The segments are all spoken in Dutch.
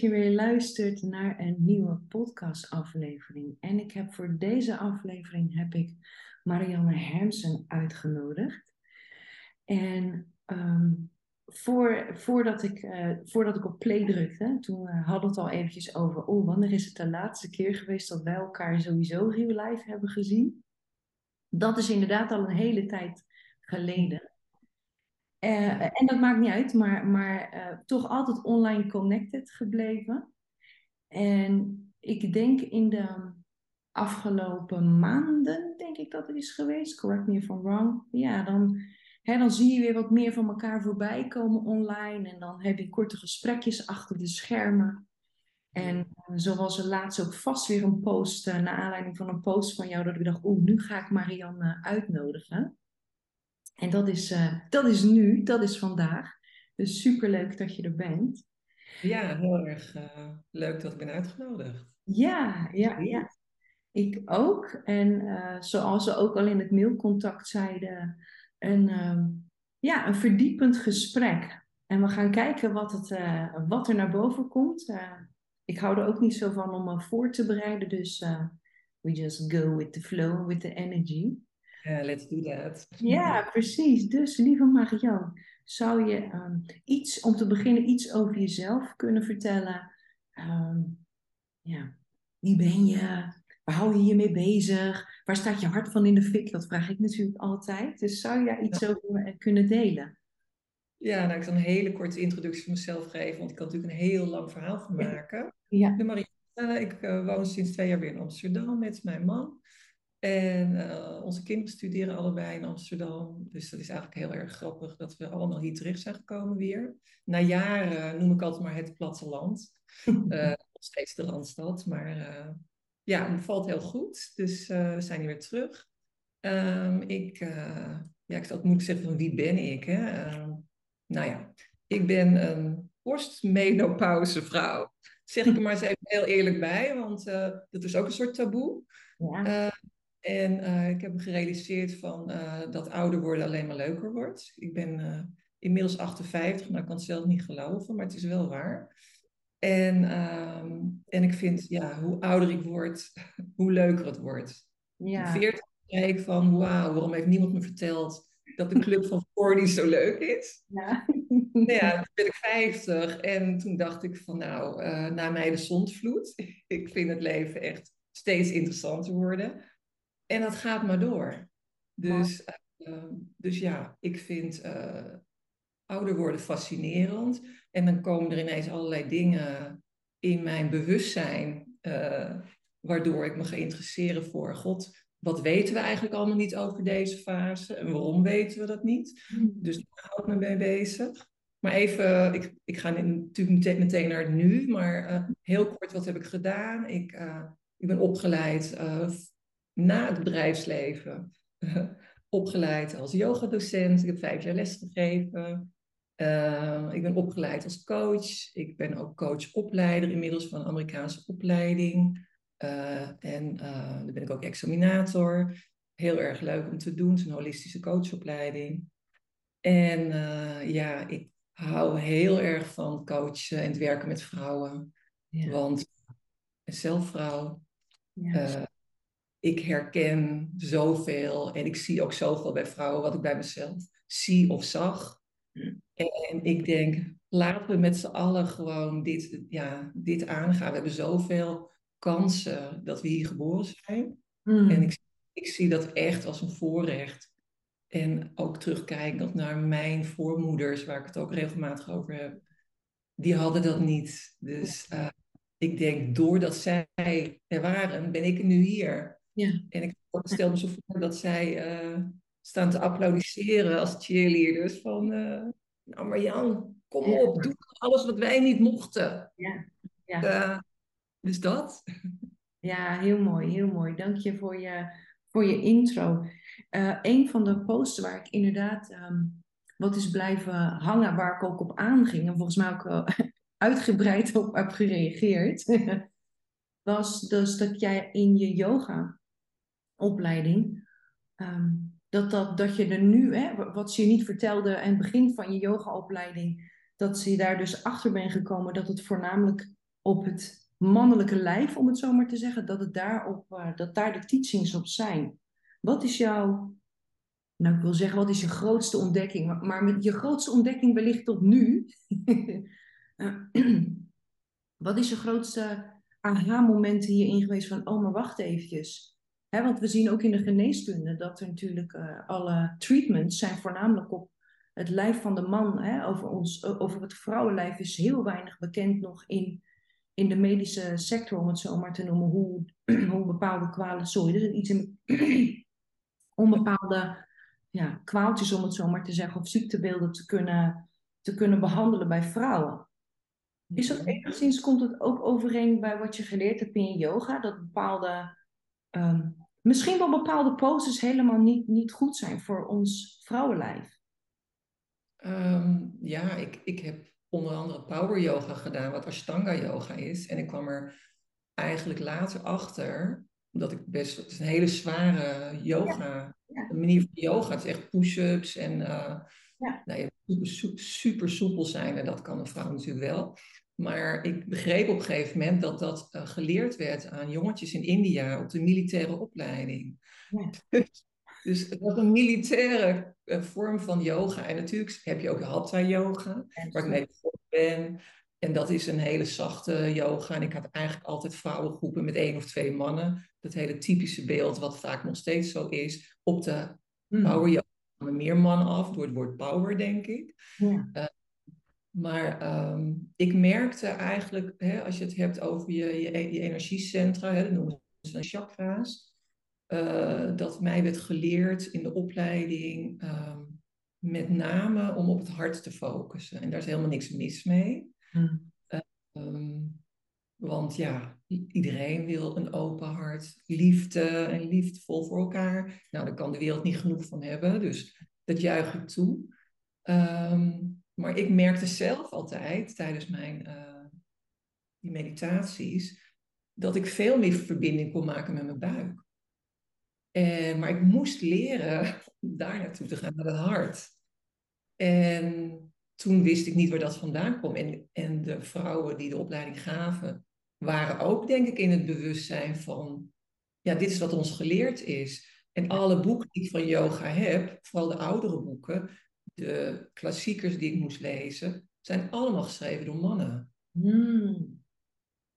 je weer luistert naar een nieuwe podcastaflevering. En ik heb voor deze aflevering heb ik Marianne Hermsen uitgenodigd. En ehm, voor, voordat, ik, uh, voordat ik op play drukte, toen uh, hadden we het al eventjes over, oh, wanneer is het de laatste keer geweest dat wij elkaar sowieso real life hebben gezien? Dat is inderdaad al een hele tijd geleden. Uh, en dat maakt niet uit, maar, maar uh, toch altijd online connected gebleven. En ik denk in de afgelopen maanden, denk ik dat het is geweest, correct me if I'm wrong, ja, dan, hè, dan zie je weer wat meer van elkaar voorbij komen online. En dan heb je korte gesprekjes achter de schermen. En uh, zo was er laatst ook vast weer een post, naar aanleiding van een post van jou, dat ik dacht, oeh, nu ga ik Marianne uitnodigen. En dat is, uh, dat is nu, dat is vandaag. Dus super leuk dat je er bent. Ja, heel erg uh, leuk dat ik ben uitgenodigd. Ja, ja, ja. Ik ook. En uh, zoals we ook al in het mailcontact zeiden, een, uh, ja, een verdiepend gesprek. En we gaan kijken wat, het, wat er naar boven komt. ik hou er ook niet zo van om me voor te bereiden, dus we just go with the flow, with the energy. Ja, let's do that. Ja, precies. Dus lieve Marianne, zou je um, iets, om te beginnen, iets over jezelf kunnen vertellen? Um, ja, wie ben je? Waar hou je je mee bezig? Waar staat je hart van in de fik? Dat vraag ik natuurlijk altijd. Dus zou je daar iets ja. over kunnen delen? Ja, nou, ik zal een hele korte introductie van mezelf geven, want ik kan natuurlijk een heel lang verhaal van maken. Ja. Ik ben Marianne, ik uh, woon sinds twee jaar weer in Amsterdam met mijn man. En uh, onze kinderen studeren allebei in Amsterdam. Dus dat is eigenlijk heel erg grappig dat we allemaal hier terecht zijn gekomen weer. Na jaren noem ik altijd maar het platteland. uh, nog steeds de Randstad. Maar uh, ja, het valt heel goed. Dus we zijn hier weer terug. Um, ik, ja, ik moet zeggen van wie ben ik? Hè? nou ja, ik ben een postmenopauze vrouw. Zeg ik er maar eens even heel eerlijk bij. Want dat is ook een soort taboe. Ja. En uh, ik heb me gerealiseerd van, uh, dat ouder worden alleen maar leuker wordt. Ik ben uh, inmiddels 58, nou ik kan het zelf niet geloven, maar het is wel waar. En, um, en ik vind, ja, hoe ouder ik word, hoe leuker het wordt. Ja. 40 zei ik van, wauw, waarom heeft niemand me verteld dat de club van 40 zo leuk is? Ja. nou ja, toen ben ik 50 en toen dacht ik van, nou, na mij de zondvloed. ik vind het leven echt steeds interessanter worden. En dat gaat maar door. Dus, uh, dus ja, ik vind uh, ouder worden fascinerend. En dan komen er ineens allerlei dingen in mijn bewustzijn, uh, waardoor ik me ga interesseren voor God. Wat weten we eigenlijk allemaal niet over deze fase en waarom weten we dat niet? Hmm. Dus daar hou ik me mee bezig. Maar even, ik, ik ga natuurlijk meteen, meteen naar het nu, maar heel kort, wat heb ik gedaan? Ik, ik ben opgeleid na het bedrijfsleven opgeleid als yogadocent. Ik heb vijf jaar lesgegeven. Uh, ik ben opgeleid als coach. Ik ben ook coachopleider inmiddels van een Amerikaanse opleiding. Uh, en uh, dan ben ik ook examinator. Heel erg leuk om te doen. Het is een holistische coachopleiding. En ja, ik hou heel erg van coachen en het werken met vrouwen. Ja. Want zelf vrouw. Ja ik herken zoveel en ik zie ook zoveel bij vrouwen wat ik bij mezelf zie of zag. En ik denk, laten we met z'n allen gewoon dit, ja, dit aangaan. We hebben zoveel kansen dat we hier geboren zijn. Mm. En ik, ik zie dat echt als een voorrecht. En ook terugkijkend naar mijn voormoeders, waar ik het ook regelmatig over heb. Die hadden dat niet. Dus uh, ik denk, doordat zij er waren, ben ik nu hier. Ja. En ik stel me zo voor dat zij uh, staan te applaudisseren als cheerleaders van, uh, nou Marjan, kom Ja. op, doe alles wat wij niet mochten. Ja. Ja. Uh, dus dat. Ja, heel mooi, heel mooi. Dank je voor je, voor je intro. Uh, een van de posten waar ik inderdaad um, wat is blijven hangen, waar ik ook op aanging, en volgens mij ook uh, uitgebreid op heb gereageerd, was dus dat jij in je yoga opleiding, um, dat, dat, dat je er nu, hè, wat ze je niet vertelde aan het begin van je yogaopleiding, dat ze daar dus achter ben gekomen dat het voornamelijk op het mannelijke lijf, om het zo maar te zeggen, dat, het daarop, uh, dat daar de teachings op zijn. Wat is jouw, nou ik wil zeggen, wat is je grootste ontdekking? Maar, met je grootste ontdekking wellicht tot nu. wat is je grootste aha-momenten hierin geweest van, oh maar wacht eventjes. He, want we zien ook in de geneeskunde dat er natuurlijk uh, alle treatments zijn voornamelijk op het lijf van de man. Hè, over, ons, over het vrouwenlijf is heel weinig bekend nog in, in de medische sector, om het zo maar te noemen, hoe, hoe bepaalde kwalen, sorry, er is iets in, onbepaalde ja, kwaaltjes, om het zo maar te zeggen, of ziektebeelden te kunnen, te kunnen behandelen bij vrouwen. Is dat enigszins, komt het ook overeen bij wat je geleerd hebt in yoga, dat bepaalde, um, misschien wel bepaalde poses helemaal niet, niet goed zijn voor ons vrouwenlijf? Um, ja, ik, ik heb onder andere power yoga gedaan, wat Ashtanga yoga is. En ik kwam er eigenlijk later achter, omdat ik best, het is een hele zware yoga, ja. manier van yoga. Het is echt push-ups en uh, ja. nou, super, super soepel zijn. En dat kan een vrouw natuurlijk wel. Maar ik begreep op een gegeven moment dat dat uh, geleerd werd aan jongetjes in India op de militaire opleiding. Ja. dus het was een militaire uh, vorm van yoga. En natuurlijk heb je ook hatha yoga, waar ik mee begonnen ben. En dat is een hele zachte yoga. En ik had eigenlijk altijd vrouwengroepen met één of twee mannen. Dat hele typische beeld, wat vaak nog steeds zo is, op de hmm. power yoga meer mannen af, door het woord power, denk ik. Ja. Uh, maar um, ik merkte eigenlijk, hè, als je het hebt over je, je, je energiecentra, hè, dat noemen ze chakra's, uh, dat mij werd geleerd in de opleiding um, met name om op het hart te focussen. En daar is helemaal niks mis mee. Hmm. Um, want ja, iedereen wil een open hart, liefde en liefdevol voor elkaar. Nou, daar kan de wereld niet genoeg van hebben, dus dat juich ik toe. Um, maar ik merkte zelf altijd tijdens mijn uh, die meditaties dat ik veel meer verbinding kon maken met mijn buik. En, maar ik moest leren om daar naartoe te gaan, naar het hart. En toen wist ik niet waar dat vandaan kwam. En, en de vrouwen die de opleiding gaven, waren ook, denk ik, in het bewustzijn van: ja, dit is wat ons geleerd is. En alle boeken die ik van yoga heb, vooral de oudere boeken, de klassiekers die ik moest lezen, zijn allemaal geschreven door mannen. Hmm.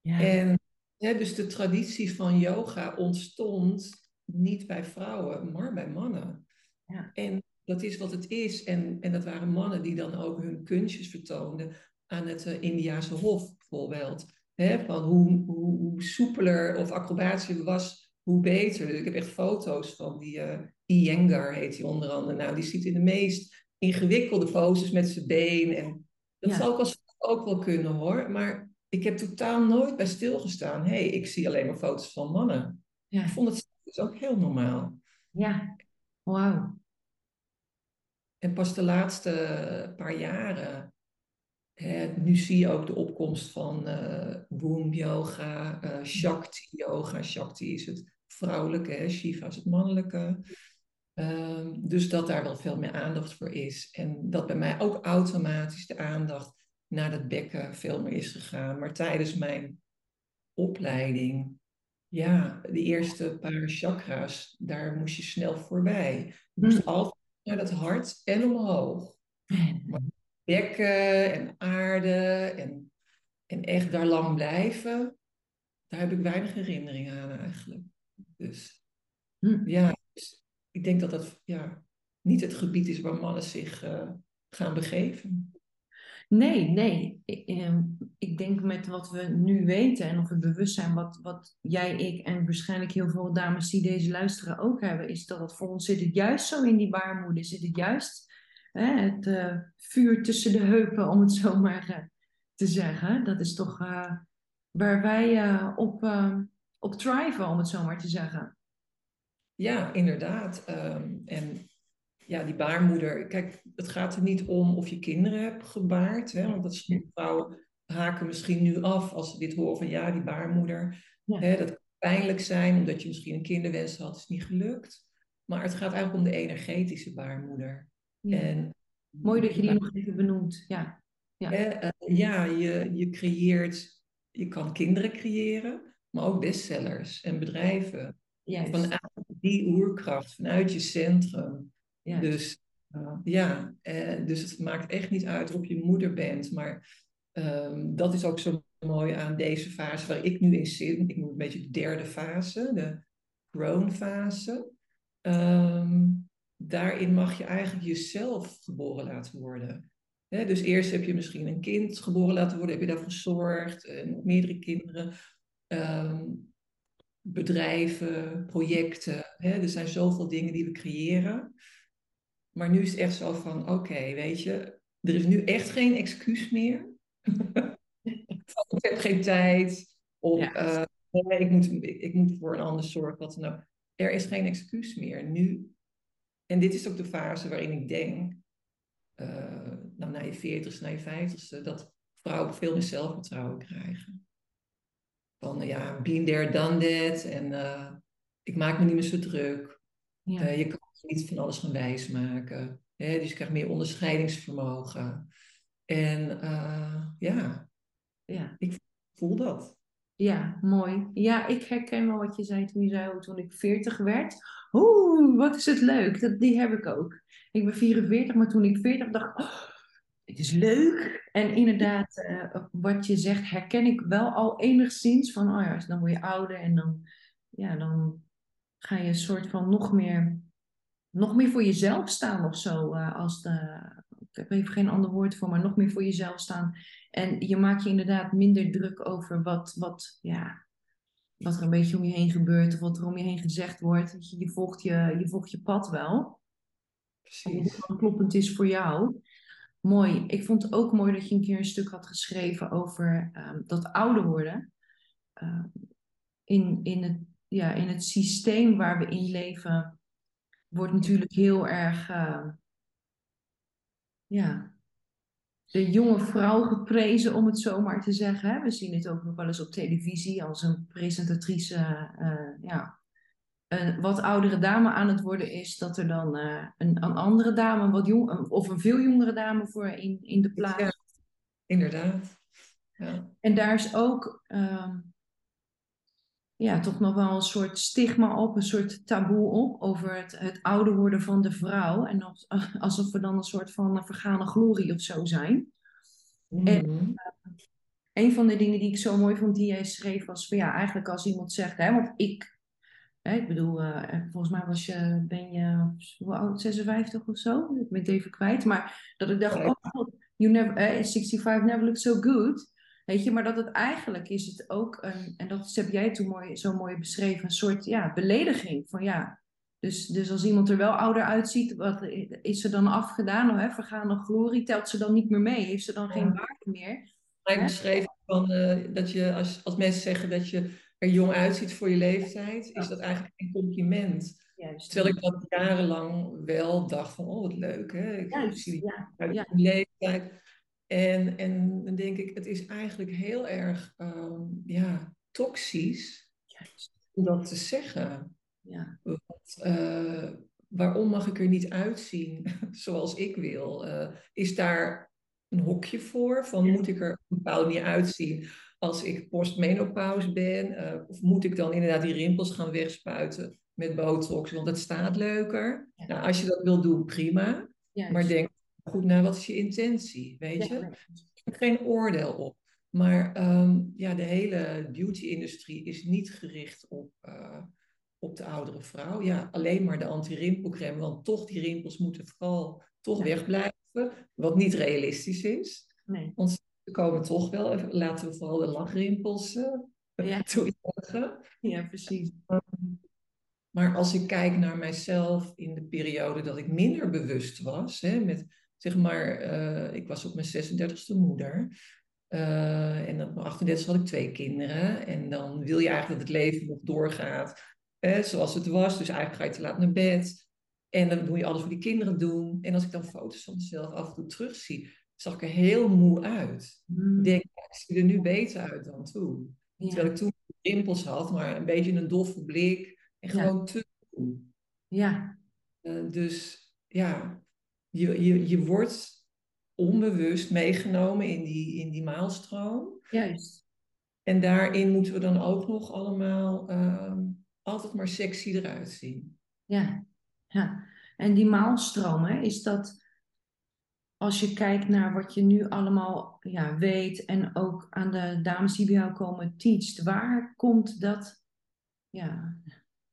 Ja. En dus de traditie van yoga ontstond niet bij vrouwen, maar bij mannen. Ja. En dat is wat het is. En, en dat waren mannen die dan ook hun kunstjes vertoonden aan het uh, Indiase hof bijvoorbeeld. Hè, van hoe, hoe, hoe soepeler of acrobatie was, hoe beter. Dus ik heb echt foto's van die uh, Iyengar, heet hij onder andere. Nou, die ziet in de meest ingewikkelde poses met zijn been. En dat ja. zou ik als ook wel kunnen hoor. Maar ik heb totaal nooit bij stilgestaan. Hé, hey, ik zie alleen maar foto's van mannen. Ja. Ik vond het dus ook heel normaal. Ja, wauw. En pas de laatste paar jaren, hè, nu zie je ook de opkomst van uh, Boom yoga, uh, Shakti yoga. Shakti is het vrouwelijke, hè, Shiva is het mannelijke. Um, dus dat daar wel veel meer aandacht voor is. En dat bij mij ook automatisch de aandacht naar het bekken veel meer is gegaan. Maar tijdens mijn opleiding, ja, de eerste paar chakra's, daar moest je snel voorbij. Je moest hmm. altijd naar dat hart en omhoog. Maar bekken en aarde en, en echt daar lang blijven, daar heb ik weinig herinnering aan eigenlijk. Dus hmm. ja, ik denk dat dat ja, niet het gebied is waar mannen zich uh, gaan begeven. Nee, nee. Ik, uh, ik, denk met wat we nu weten en of het bewustzijn wat, wat jij, ik en waarschijnlijk heel veel dames die deze luisteren ook hebben, is dat het voor ons zit het juist zo in die baarmoeder, zit het juist hè, het uh, vuur tussen de heupen, om het zo maar te zeggen. Dat is toch waar wij op, op om het zo maar te zeggen. Ja, inderdaad. Ehm, en ja, die baarmoeder. Kijk, het gaat er niet om of je kinderen hebt gebaard. Hè, want dat vrouwen haken misschien nu af als ze dit horen van ja, die baarmoeder. Hè, dat kan pijnlijk zijn omdat je misschien een kinderwens had, is niet gelukt. Maar het gaat eigenlijk om de energetische baarmoeder. En, Mooi dat je die nog even benoemt, ja. Ja. Hè, uh, ja, je, je creëert, je kan kinderen creëren, maar ook bestsellers en bedrijven. Juist. Vanuit die oerkracht, vanuit je centrum. Dus uh, ja, uh, dus het maakt echt niet uit of je moeder bent, maar um, dat is ook zo mooi aan deze fase waar ik nu in zit. Ik noem het een beetje de derde fase, de grown fase. Um, daarin mag je eigenlijk jezelf geboren laten worden. He, dus eerst heb je misschien een kind geboren laten worden, heb je daarvoor gezorgd, en meerdere kinderen, um, bedrijven, projecten. He, er zijn zoveel dingen die we creëren. Maar nu is het echt zo van, oké, okay, weet je, er is nu echt geen excuus meer. ik heb geen tijd. Of ja. uh, ik, moet, ik moet voor een ander zorgen. Wat. Er is geen excuus meer. Nu. En dit is ook de fase waarin ik denk, uh, nou, na je veertigste, na je vijftigste, dat vrouwen veel meer zelfvertrouwen krijgen. Van ja, been there, done that. En uh, ik maak me niet meer zo druk. Ja. je kan niet van alles gaan wijsmaken. Hè? Dus je krijgt meer onderscheidingsvermogen. En ja, ja, ik voel dat. Ja, mooi. Ja, ik herken wel wat je zei toen je zei oh, toen ik 40 werd. Oeh, wat is het leuk. Dat, die heb ik ook. Ik ben 44, maar toen ik 40 dacht, oh, het is leuk. En inderdaad, uh, wat je zegt, herken ik wel al enigszins van, oh ja, dan word je ouder en dan, ja, dan ga je een soort van nog meer, nog meer voor jezelf staan of zo. Uh, als de, ik heb even geen ander woord voor, maar nog meer voor jezelf staan. En je maakt je inderdaad minder druk over wat, wat, ja, wat er een beetje om je heen gebeurt of wat er om je heen gezegd wordt. Je, volgt, je, je volgt je pad wel. Precies. Wat kloppend is voor jou. Mooi. Ik vond het ook mooi dat je een keer een stuk had geschreven over um, dat ouder worden. Uh, in, in, het, ja, in het systeem waar we in leven wordt natuurlijk heel erg. Uh, ja, de jonge vrouw geprezen, om het zo maar te zeggen. We zien dit ook nog wel eens op televisie als een presentatrice, uh, ja, een wat oudere dame aan het worden is, dat er dan uh, een, een, andere dame, wat jong, of een veel jongere dame voor in, in de plaats. Ja, inderdaad. Ja. En daar is ook uh, ja, toch nog wel een soort stigma op, een soort taboe op over het, het ouder worden van de vrouw. En als, alsof we dan een soort van vergane glorie of zo zijn. Mm-hmm. En uh, een van de dingen die ik zo mooi vond die jij schreef was van ja, eigenlijk als iemand zegt, hè, want ik, hè, ik bedoel, uh, volgens mij was je, ben je, hoe oud, 56 of zo? Ik ben het even kwijt. Maar dat ik dacht, oh you never, uh, 65 never looked so good. Weet je, maar dat het eigenlijk is het ook een, en dat heb jij toen mooi, zo mooi beschreven, een soort ja, belediging. Van ja, dus, dus als iemand er wel ouder uitziet, wat is ze dan afgedaan? Of, hè, vergaande glorie, telt ze dan niet meer mee? Heeft ze dan geen waarde meer? Ik beschreven van, uh, dat je, als, als mensen zeggen dat je er jong uitziet voor je leeftijd, is dat eigenlijk een compliment. Juist. Terwijl ik dat jarenlang wel dacht van, oh wat leuk hè, ik Juist, zie ja, uit ja. leeftijd. En, en dan denk ik, het is eigenlijk heel erg um, ja, toxisch Juist. om dat te zeggen. Ja. Want, uh, waarom mag ik er niet uitzien zoals ik wil? Uh, is daar een hokje voor? Van Ja. moet ik er op een bepaalde manier uitzien als ik postmenopauze ben? Uh, of moet ik dan inderdaad die rimpels gaan wegspuiten met botox? Want het staat leuker. Ja. Nou, als je dat wil doen, prima. Juist. Maar denk goed na, wat is je intentie? Weet je? Geen oordeel op. Maar um, ja, de hele beauty-industrie is niet gericht op, uh, op de oudere vrouw. Ja, alleen maar de anti-rimpelcreme, want toch die rimpels moeten vooral toch Ja. wegblijven. Wat niet realistisch is. Nee. Want ze komen toch wel, even- laten we vooral de lachrimpels uh, Ja. toejuichen. ja, precies. Maar als ik kijk naar mijzelf in de periode dat ik minder bewust was, hè, met zeg maar, eh, ik was op mijn 36e moeder. eh, en op mijn 38 had ik twee kinderen. En dan wil je eigenlijk dat het leven nog doorgaat hè, zoals het was. Dus eigenlijk ga je te laat naar bed. En dan moet je alles voor die kinderen doen. En als ik dan foto's van mezelf af en toe terugzie, zag ik er heel moe uit. Mm, Ik denk, ik zie er nu beter uit dan toen. ja. Terwijl ik toen rimpels had, maar een beetje een doffe blik. En Ja. gewoon te moe. ja, Eh, dus ja, je, je, je wordt onbewust meegenomen in die, in die maalstroom. Juist. En daarin moeten we dan ook nog allemaal ehm, altijd maar sexy eruit zien. Ja, ja. En die maalstroom, hè, is dat als je kijkt naar wat je nu allemaal ja, weet en ook aan de dames die bij jou komen teacht, waar komt dat, ja,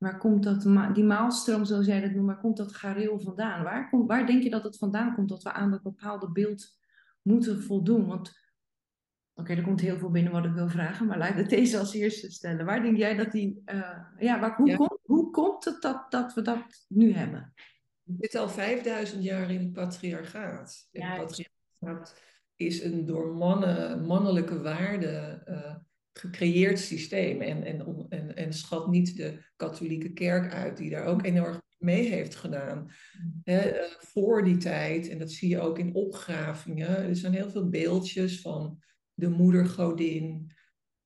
waar komt dat, ma- die maalstroom zoals jij dat noemt, waar komt dat gareel vandaan? Waar, komt, waar denk je dat het vandaan komt dat we aan dat bepaalde beeld moeten voldoen? Want, oké, er komt heel veel binnen wat ik wil vragen, maar laat ik deze als eerste stellen. Waar denk jij dat die, eh, ja, waar, hoe, Ja. Komt, hoe komt het dat, dat we dat nu hebben? We zitten al 5000 jaar in het patriarchaat. Het patriarchaat is een door mannen, mannelijke waarden eh, gecreëerd systeem. En, en, en, en schat niet de katholieke kerk uit, die daar ook enorm mee heeft gedaan. Hè, eh, voor die tijd, en dat zie je ook in opgravingen, er zijn heel veel beeldjes van de moedergodin.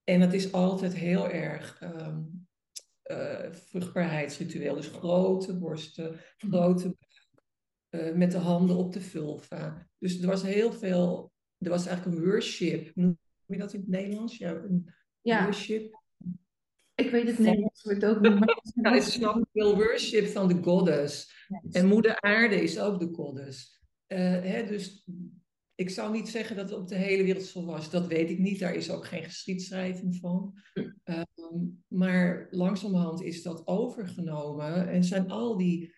En het is altijd heel erg ehm, eh, vruchtbaarheidsritueel. Dus grote borsten, grote buik, eh, met de handen op de vulva. Dus er was heel veel, er was eigenlijk een worship. Noem je dat in het Nederlands? Ja, een Ja, worship. ik weet het ook niet, maar Ja, het is nog veel worship van de goddess. En moeder aarde is ook de goddess. Eh, hè, dus ik zou niet zeggen dat het op de hele wereld zo was. Dat weet ik niet. Daar is ook geen geschiedschrijving van. Ehm, maar langzamerhand is dat overgenomen. En zijn al die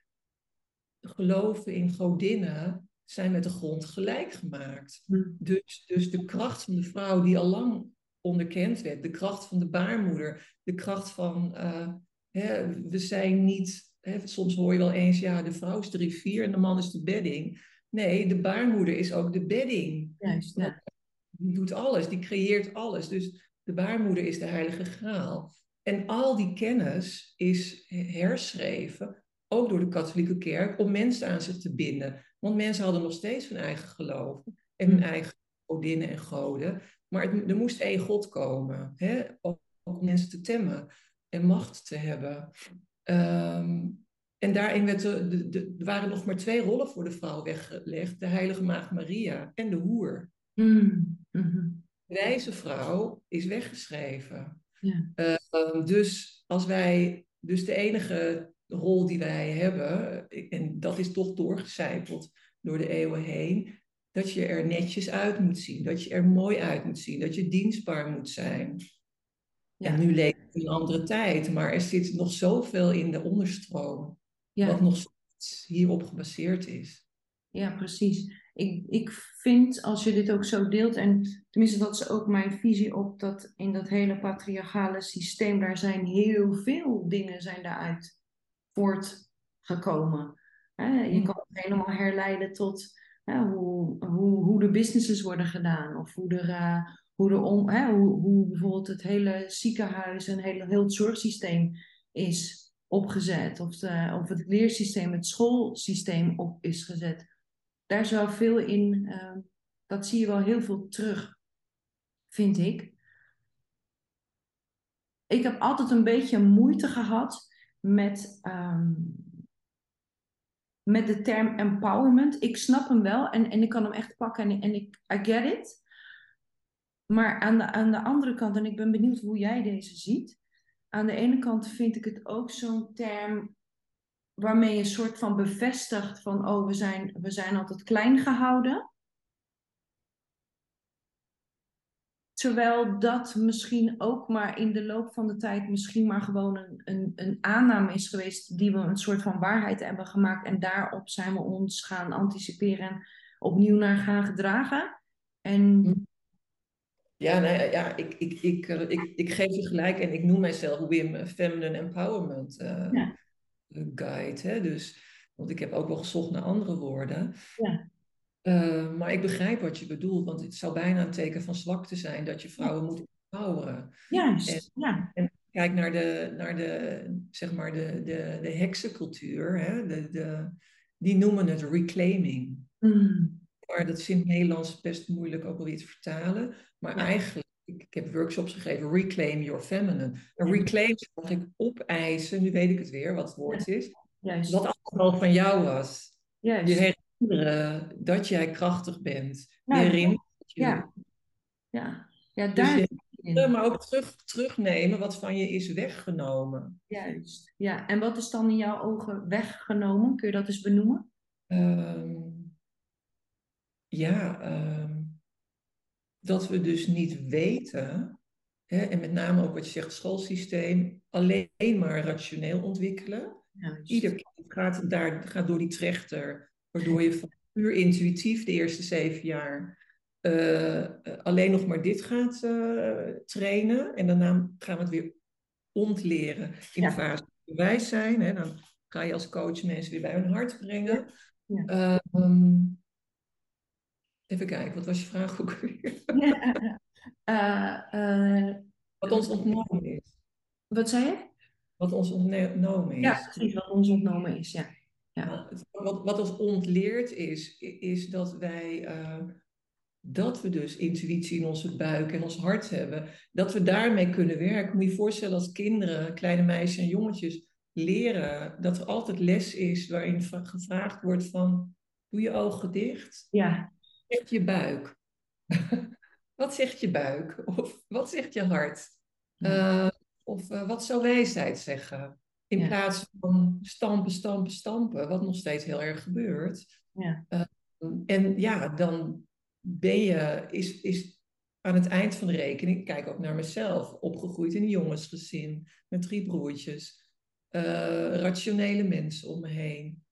geloven in godinnen zijn met de grond gelijk gemaakt. Hm. Dus, dus de kracht van de vrouw die al lang onderkend werd. De kracht van de baarmoeder. De kracht van... eh, hè, we zijn niet... Hè, soms hoor je wel eens, ja, de vrouw is de rivier en de man is de bedding. Nee, de baarmoeder is ook de bedding. Juist, ja. Die doet alles, die creëert alles. Dus de baarmoeder is de heilige graal. En al die kennis is herschreven, ook door de katholieke kerk, om mensen aan zich te binden. Want mensen hadden nog steeds hun eigen geloof en hun Mm. eigen godinnen en goden. Maar het- er moest één God komen, hè? Ook om mensen te temmen en macht te hebben. Ehm, en daarin werd de, de, de- er waren nog maar twee rollen voor de vrouw weggelegd: de heilige maagd Maria en de hoer. Mm, mhm. De wijze vrouw is weggeschreven. Ja. Ehm, dus als wij, dus de enige rol die wij hebben, en dat is toch doorgecijpeld door de eeuwen heen, dat je er netjes uit moet zien, dat je er mooi uit moet zien, dat je dienstbaar moet zijn. Ja. En nu in een andere tijd, maar er zit nog zoveel in de onderstroom, Ja. wat nog steeds hierop gebaseerd is. Ja, precies. Ik, ik vind, als je dit ook zo deelt, en tenminste dat is ook mijn visie op dat in dat hele patriarchale systeem, daar zijn heel veel dingen zijn daaruit voortgekomen. Je Mm. kan het helemaal herleiden tot hoe, hoe, hoe de businesses worden gedaan, of hoe er, eh, hoe, om, hè, hoe, hoe bijvoorbeeld het hele ziekenhuis en hele, heel het zorgsysteem is opgezet, of, de, of het leersysteem, het schoolsysteem op is gezet daar zou veel in, eh, dat zie je wel heel veel terug, vind ik. Ik heb altijd een beetje moeite gehad met, ehm, met de term empowerment. Ik snap hem wel en, en ik kan hem echt pakken en, en ik I get it. Maar aan de, aan de andere kant, en ik ben benieuwd hoe jij deze ziet. Aan de ene kant vind ik het ook zo'n term waarmee je een soort van bevestigt van, oh, we zijn, we zijn altijd klein gehouden. Terwijl dat misschien ook maar in de loop van de tijd misschien maar gewoon een, een, een aanname is geweest die we een soort van waarheid hebben gemaakt en daarop zijn we ons gaan anticiperen en opnieuw naar gaan gedragen. En Ja, nee, ja ik, ik, ik, eh, ik, ik geef je gelijk en ik noem mijzelf Wim eh, Feminine Empowerment eh, Ja. Guide. Hè? Dus, want ik heb ook wel gezocht naar andere woorden. Ja. Eh, maar ik begrijp wat je bedoelt, want het zou bijna een teken van zwakte zijn dat je vrouwen moet empoweren. juist, ja. Kijk naar de, naar de, zeg maar de, de, de heksencultuur, hè? De, de, die noemen het reclaiming. Mm, Maar dat is in het Nederlands best moeilijk ook wel weer te vertalen. Maar Ja. eigenlijk, ik, ik heb workshops gegeven, reclaim your feminine. En Ja. reclaim is eigenlijk opeisen, nu weet ik het weer wat het woord is, juist, wat allemaal van jou was. Juist. Herinneren dat jij krachtig bent. Nou, herinneren Ja, ja. Ja, Dus daar je- in. maar ook terug, terugnemen wat van je is weggenomen. Juist. Ja, en wat is dan in jouw ogen weggenomen? Kun je dat eens benoemen? Ehm, ja, ehm, dat we dus niet weten, hè, en met name ook wat je zegt, schoolsysteem, alleen maar rationeel ontwikkelen. Juist. Ieder kind gaat, daar, gaat door die trechter, waardoor je van puur intuïtief de eerste zeven jaar eh, eh, alleen nog maar dit gaat eh, trainen. En daarna gaan we het weer ontleren in Ja. de fase dat we wijs zijn. Hè. Dan ga je als coach mensen weer bij hun hart brengen. Ja. Ehm, even kijken, wat was je vraag ook weer? Wat ons ontnomen is. wat zei je? Wat ons ontnomen is. Ja, precies, wat ons ontnomen is, ja. Wat, wat ons ontleerd is, is dat wij, eh, dat we dus intuïtie in onze buik en ons hart hebben, dat we daarmee kunnen werken. Moet je je voorstellen als kinderen, kleine meisjes en jongetjes, leren dat er altijd les is waarin gevraagd wordt van, doe je ogen dicht, Ja, wat zegt je buik? wat zegt je buik? Of wat zegt je hart? Eh, of eh, wat zou wijsheid zeggen? In Ja. plaats van stampen, stampen, stampen, wat nog steeds heel erg gebeurt. ja, En ja, dan ben je, is, is aan het eind van de rekening, ik kijk ook naar mezelf, opgegroeid in een jongensgezin met drie broertjes, eh, rationele mensen om me heen.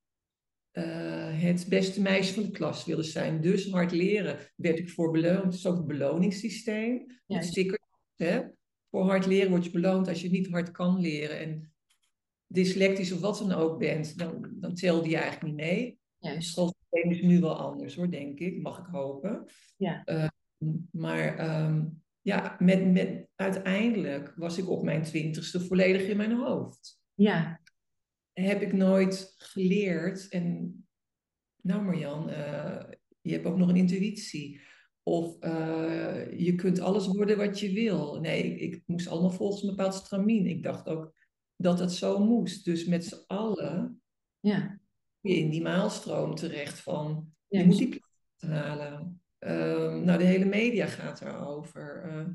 Eh, het beste meisje van de klas willen zijn. Dus hard leren werd ik voor beloond. Het is ook het beloningssysteem. Het Juist. sticker, hè? Voor hard leren word je beloond als je niet hard kan leren. En dyslectisch of wat dan ook bent, dan, dan telde je eigenlijk niet mee. Het schoolsysteem is nu wel anders hoor, denk ik. Mag ik hopen. Ja. Eh, maar ehm, ja, met, met, uiteindelijk was ik op mijn twintigste volledig in mijn hoofd. Ja, Heb ik nooit geleerd. En nou Marjan, eh, je hebt ook nog een intuïtie. Of eh, je kunt alles worden wat je wil. Nee, ik, ik moest allemaal volgens een bepaald stramien. Ik dacht ook dat het zo moest. Dus met z'n allen ja, je in die maalstroom terecht van je moet die plaats halen. Ehm, nou, de hele media gaat daarover. Uh,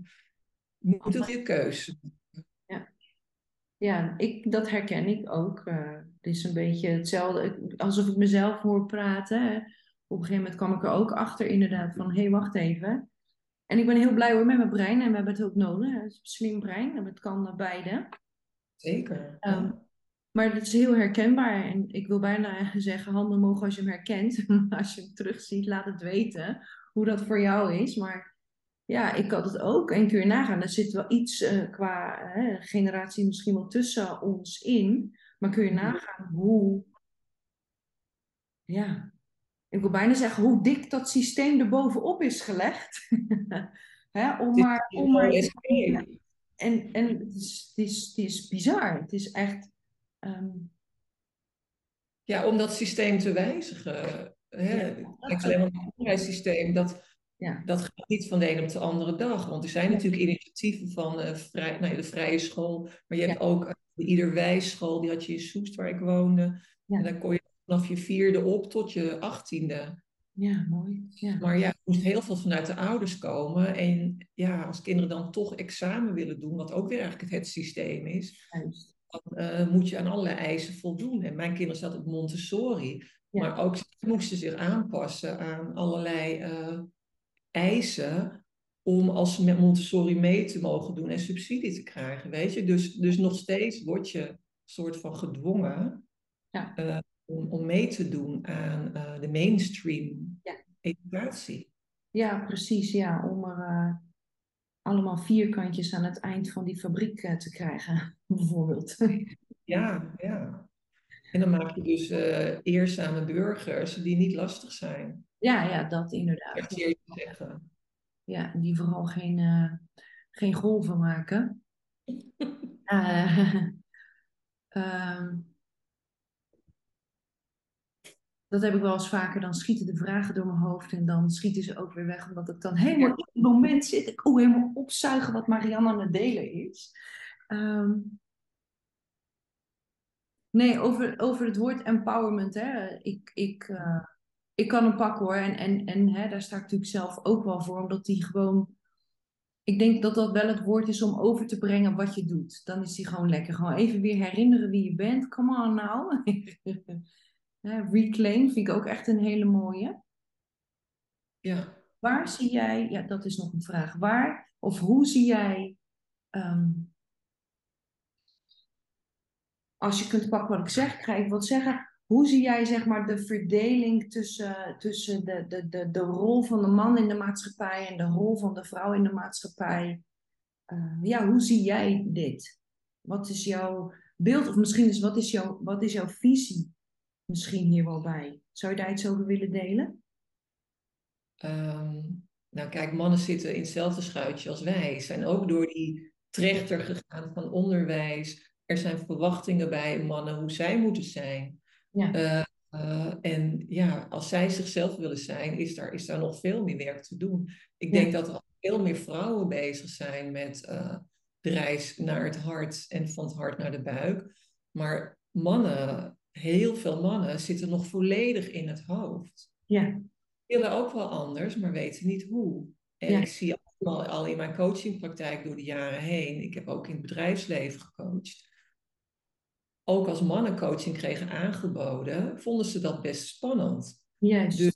je moet een goede keuze. ja ik, dat herken ik ook. Eh, het is een beetje hetzelfde, alsof ik mezelf hoor praten. Op een gegeven moment kwam ik er ook achter inderdaad van, hé, hey, wacht even. En ik ben heel blij hoor met mijn brein en we hebben het ook nodig. Het is een slim brein en het kan beide. Zeker. Ehm, Maar het is heel herkenbaar. En ik wil bijna zeggen, handen omhoog als je hem herkent. Als je hem terugziet, laat het weten hoe dat voor jou is. Maar ja, ik had het ook. En kun je nagaan, er zit wel iets eh, qua hè, generatie misschien wel tussen ons in. Maar kun je nagaan hoe... Ja, ik wil bijna zeggen hoe dik dat systeem er bovenop is gelegd. Hè, om maar... Om maar en, en het, is, het, is, het is bizar. Het is echt... ehm, Ja, om dat systeem te wijzigen. Hè? Ja, Kijk alleen maar het onderwijssysteem. Dat, Ja. dat gaat niet van de ene op de andere dag. Want er zijn natuurlijk initiatieven van eh, vrij, nou de vrije school. Maar je hebt ook eh, de Iederwijs school. Die had je in Soest, waar ik woonde. En daar kon je vanaf je vierde op tot je achttiende. Ja, mooi. Ja. Maar ja, er moest heel veel vanuit de ouders komen. En ja, als kinderen dan toch examen willen doen, wat ook weer eigenlijk het systeem is, Juist. dan eh, moet je aan allerlei eisen voldoen. En mijn kinderen zaten op Montessori, Ja. maar ook ze moesten zich aanpassen aan allerlei eh, eisen om als ze met Montessori mee te mogen doen en subsidie te krijgen, weet je. Dus, dus nog steeds word je soort van gedwongen Ja. eh, om, om mee te doen aan eh, de mainstream Ja. educatie. Ja, precies. Ja, om er eh, allemaal vierkantjes aan het eind van die fabriek eh, te krijgen, bijvoorbeeld. Ja, ja. En dan maak je dus eerzame burgers die niet lastig zijn. ja, ja, dat inderdaad. Ja, die vooral geen, geen golven maken. Eh, ehm, dat heb ik wel eens vaker. Dan schieten de vragen door mijn hoofd en dan schieten ze ook weer weg. Omdat ik dan helemaal in het moment zit. Ik oh, helemaal opzuigen wat Marianne aan het delen is. Ehm, nee, over, over het woord empowerment. Hè. Ik, ik, eh, ik kan hem pakken hoor. En, en, en hè, daar sta ik natuurlijk zelf ook wel voor, omdat hij gewoon. Ik denk dat dat wel het woord is om over te brengen wat je doet. Dan is hij gewoon lekker. Gewoon even weer herinneren wie je bent. Come on nou. Reclaim vind ik ook echt een hele mooie. Ja. Waar zie jij, ja, dat is nog een vraag. Waar of hoe zie jij, ehm, als je kunt pakken wat ik zeg, ga ik wat zeggen. Hoe zie jij zeg maar de verdeling tussen, tussen de, de, de, de rol van de man in de maatschappij en de rol van de vrouw in de maatschappij? Uh, ja, hoe zie jij dit? Wat is jouw beeld, of misschien is wat is jouw, wat is jouw visie misschien hier wel bij? Zou je daar iets over willen delen? Um, nou kijk, mannen zitten in hetzelfde schuitje als wij. Zijn ook door die trechter gegaan van onderwijs. Er zijn verwachtingen bij mannen hoe zij moeten zijn. Ja. Uh, uh, en ja, als zij zichzelf willen zijn, is daar, is daar nog veel meer werk te doen. Ik denk dat er veel meer vrouwen bezig zijn met uh, de reis naar het hart en van het hart naar de buik. Maar mannen, heel veel mannen, zitten nog volledig in het hoofd. Ja willen ook wel anders, maar weten niet hoe. En ik zie al, al in mijn coachingpraktijk door de jaren heen, ik heb ook in het bedrijfsleven gecoacht. Ook als mannen coaching kregen aangeboden, vonden ze dat best spannend. Yes. Dus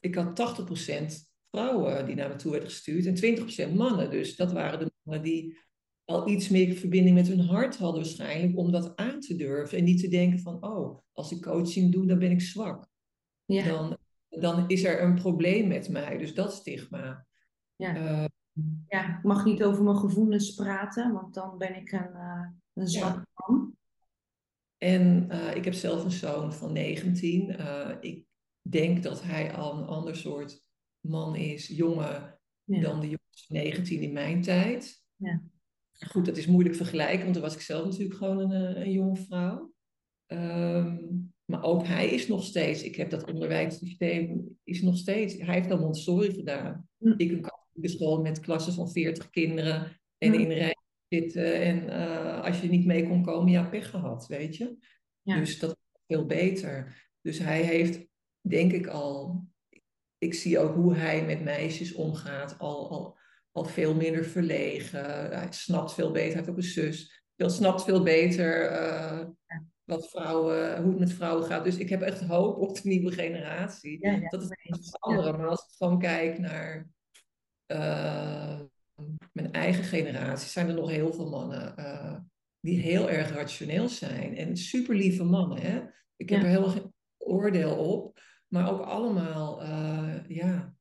ik had 80% vrouwen die naar me toe werden gestuurd en 20% mannen. Dus dat waren de mannen die al iets meer verbinding met hun hart hadden waarschijnlijk om dat aan te durven. En niet te denken van, oh, als ik coaching doe, dan ben ik zwak. Ja. Dan dan is er een probleem met mij. Dus dat stigma. Ja. Uh, ja, ik mag niet over mijn gevoelens praten, want dan ben ik een, uh, een zwakke man. En uh, ik heb zelf een zoon van 19. ik denk dat hij al een ander soort man is, jongen, dan de jongens van 19 in mijn tijd. Ja. Goed, dat is moeilijk vergelijken, want toen was ik zelf natuurlijk gewoon een, een jonge vrouw. Um, maar ook hij is nog steeds, ik heb dat onderwijssysteem, is nog steeds, hij heeft al Montessori gedaan. Mm. Ik een katholieke school met klassen van 40 kinderen en mm. in rij zitten. En uh, als je niet mee kon komen, ja, pech gehad, weet je. Ja. Dus dat is veel beter. Dus hij heeft, denk ik al, ik zie ook hoe hij met meisjes omgaat, al, al, al veel minder verlegen. Hij snapt veel beter, hij heeft ook een zus. Hij snapt veel beter uh, wat vrouwen, hoe het met vrouwen gaat. Dus ik heb echt hoop op de nieuwe generatie. dat is het andere. Maar als ik gewoon kijk naar uh, mijn eigen generatie, zijn er nog heel veel mannen uh, die heel erg rationeel zijn. En super lieve mannen. Hè? Ik heb er helemaal geen oordeel op. Maar ook allemaal uh, ja,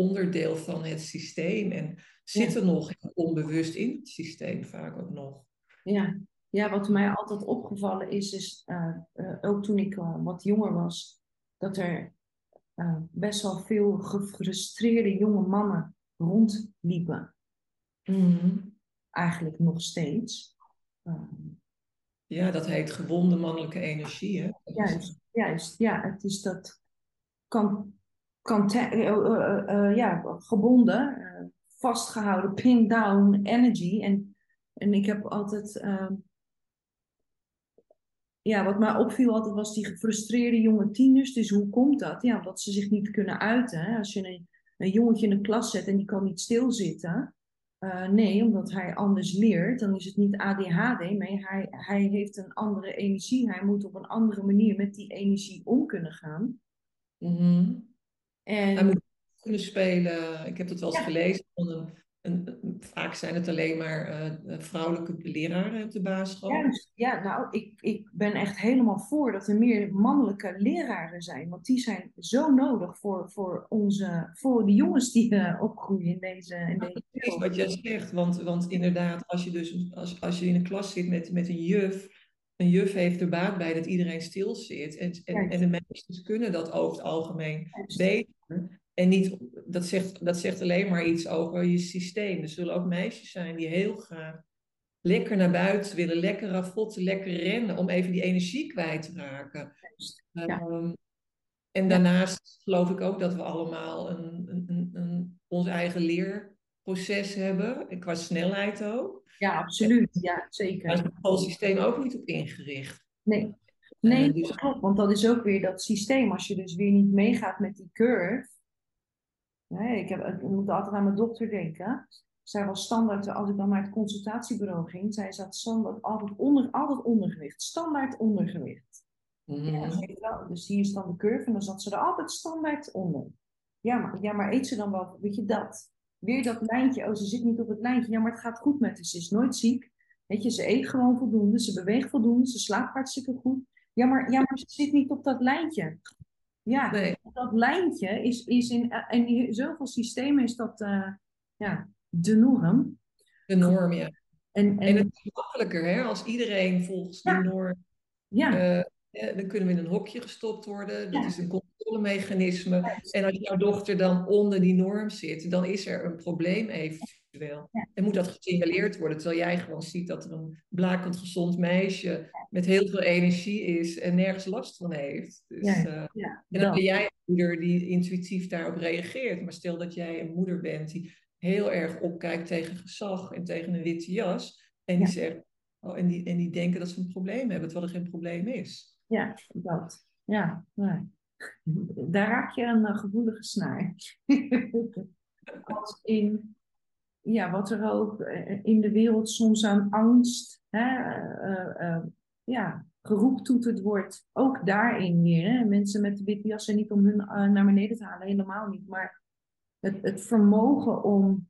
onderdeel van het systeem. En zitten nog onbewust in het systeem vaak ook nog. Ja, ja, wat mij altijd opgevallen is, is uh, uh, ook toen ik uh, wat jonger was, dat er best wel veel gefrustreerde jonge mannen rondliepen. Mm. Eigenlijk nog steeds. ja, dat heet gewonde mannelijke energie, hè? Juist, juist. Ja, het is dat kan, kan ja, gebonden, vastgehouden, pin down energy. En, en ik heb altijd ehm, ja, wat mij opviel altijd was die gefrustreerde jonge tieners. Dus hoe komt dat? Ja, omdat ze zich niet kunnen uiten. Hè? Als je een, een jongetje in een klas zet en die kan niet stilzitten. Uh, nee, omdat hij anders leert, dan is het niet ADHD, maar hij, hij heeft een andere energie. Hij moet op een andere manier met die energie om kunnen gaan. Mm en... Hij moet kunnen spelen. Ik heb het wel eens gelezen een en, vaak zijn het alleen maar uh, vrouwelijke leraren op de basisschool. Ja, ja nou, ik, ik ben echt helemaal voor dat er meer mannelijke leraren zijn. Want die zijn zo nodig voor, voor, onze, voor de jongens die uh, opgroeien in deze, in deze wat jij zegt, want, want inderdaad, als je, dus, als, als je in een klas zit met, met een juf... Een juf heeft er baat bij dat iedereen stil zit. En, en, en de meisjes kunnen dat over het algemeen beter. En niet, dat, zegt, dat zegt alleen maar iets over je systeem. Er zullen ook meisjes zijn die heel graag lekker naar buiten willen, lekker ravotten, lekker rennen, om even die energie kwijt te raken. Ehm, en daarnaast geloof ik ook dat we allemaal een, een, een, ons eigen leerproces hebben, qua snelheid ook. Ja, absoluut. Ja, zeker. Daar is het systeem ook niet op ingericht. Nee. Nee, Uh, dus... klopt, want dat is ook weer dat systeem. Als je dus weer niet meegaat met die curve. Nee, ik, heb, ik moet altijd aan mijn dokter denken. Zij was standaard, als ik dan naar het consultatiebureau ging, zij zat standaard altijd, onder, altijd ondergewicht. Standaard ondergewicht. Mm ja, dus hier is dan de curve en dan zat ze er altijd standaard onder. Ja maar, ja, maar eet ze dan wel, weet je dat? Weer dat lijntje, oh ze zit niet op het lijntje. Ja, maar het gaat goed met haar, ze is nooit ziek. Weet je, ze eet gewoon voldoende, ze beweegt voldoende, ze slaapt hartstikke goed. Ja, maar, ja, maar ze zit niet op dat lijntje. Ja, nee. dat lijntje is, is in, in zoveel systemen is dat uh, ja, de norm. De norm, ja. En, en, en het is makkelijker, hè? Als iedereen volgens ja. de norm... Ja. Uh, dan kunnen we in een hokje gestopt worden. Dat ja. is een controlemechanisme. Ja. En als jouw dochter dan onder die norm zit, dan is er een probleem eventueel. En moet dat gesignaleerd worden, terwijl jij gewoon ziet dat er een blakend gezond meisje met heel veel energie is en nergens last van heeft. Dus, uh, en dan ben jij een moeder die intuïtief daarop reageert. Maar stel dat jij een moeder bent die heel erg opkijkt tegen gezag en tegen een witte jas. En die zegt, oh, en, die, en die denken dat ze een probleem hebben, terwijl er geen probleem is. Ja, dat. Ja, daar raak je een uh, gevoelige snaar. Als in, ja, wat er ook in de wereld soms aan angst, hè, uh, uh, ja, geroeptoeterd wordt. Ook daarin weer. Hè. Mensen met de witte jassen niet om hun naar beneden te halen, helemaal niet. Maar het, het vermogen om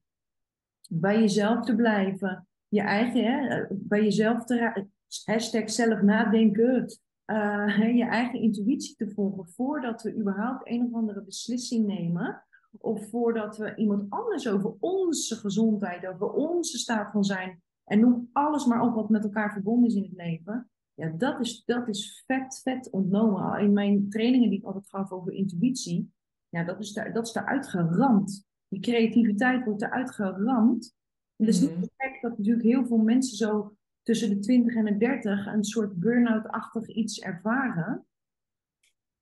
bij jezelf te blijven, je eigen, hè, bij jezelf te hashtag zelf nadenken, uh, je eigen intuïtie te volgen voordat we überhaupt een of andere beslissing nemen. Of voordat we iemand anders over onze gezondheid, over onze staat van zijn. En noem alles maar op wat met elkaar verbonden is in het leven. Ja, dat is, dat is vet, vet ontnomen. In mijn trainingen die ik altijd gaf over intuïtie. Ja, dat is, daar, dat is eruit geramd. Die creativiteit wordt eruit geramd. En het is niet zo gek dat natuurlijk heel veel mensen zo tussen de 20 en de 30 een soort burn-out-achtig iets ervaren.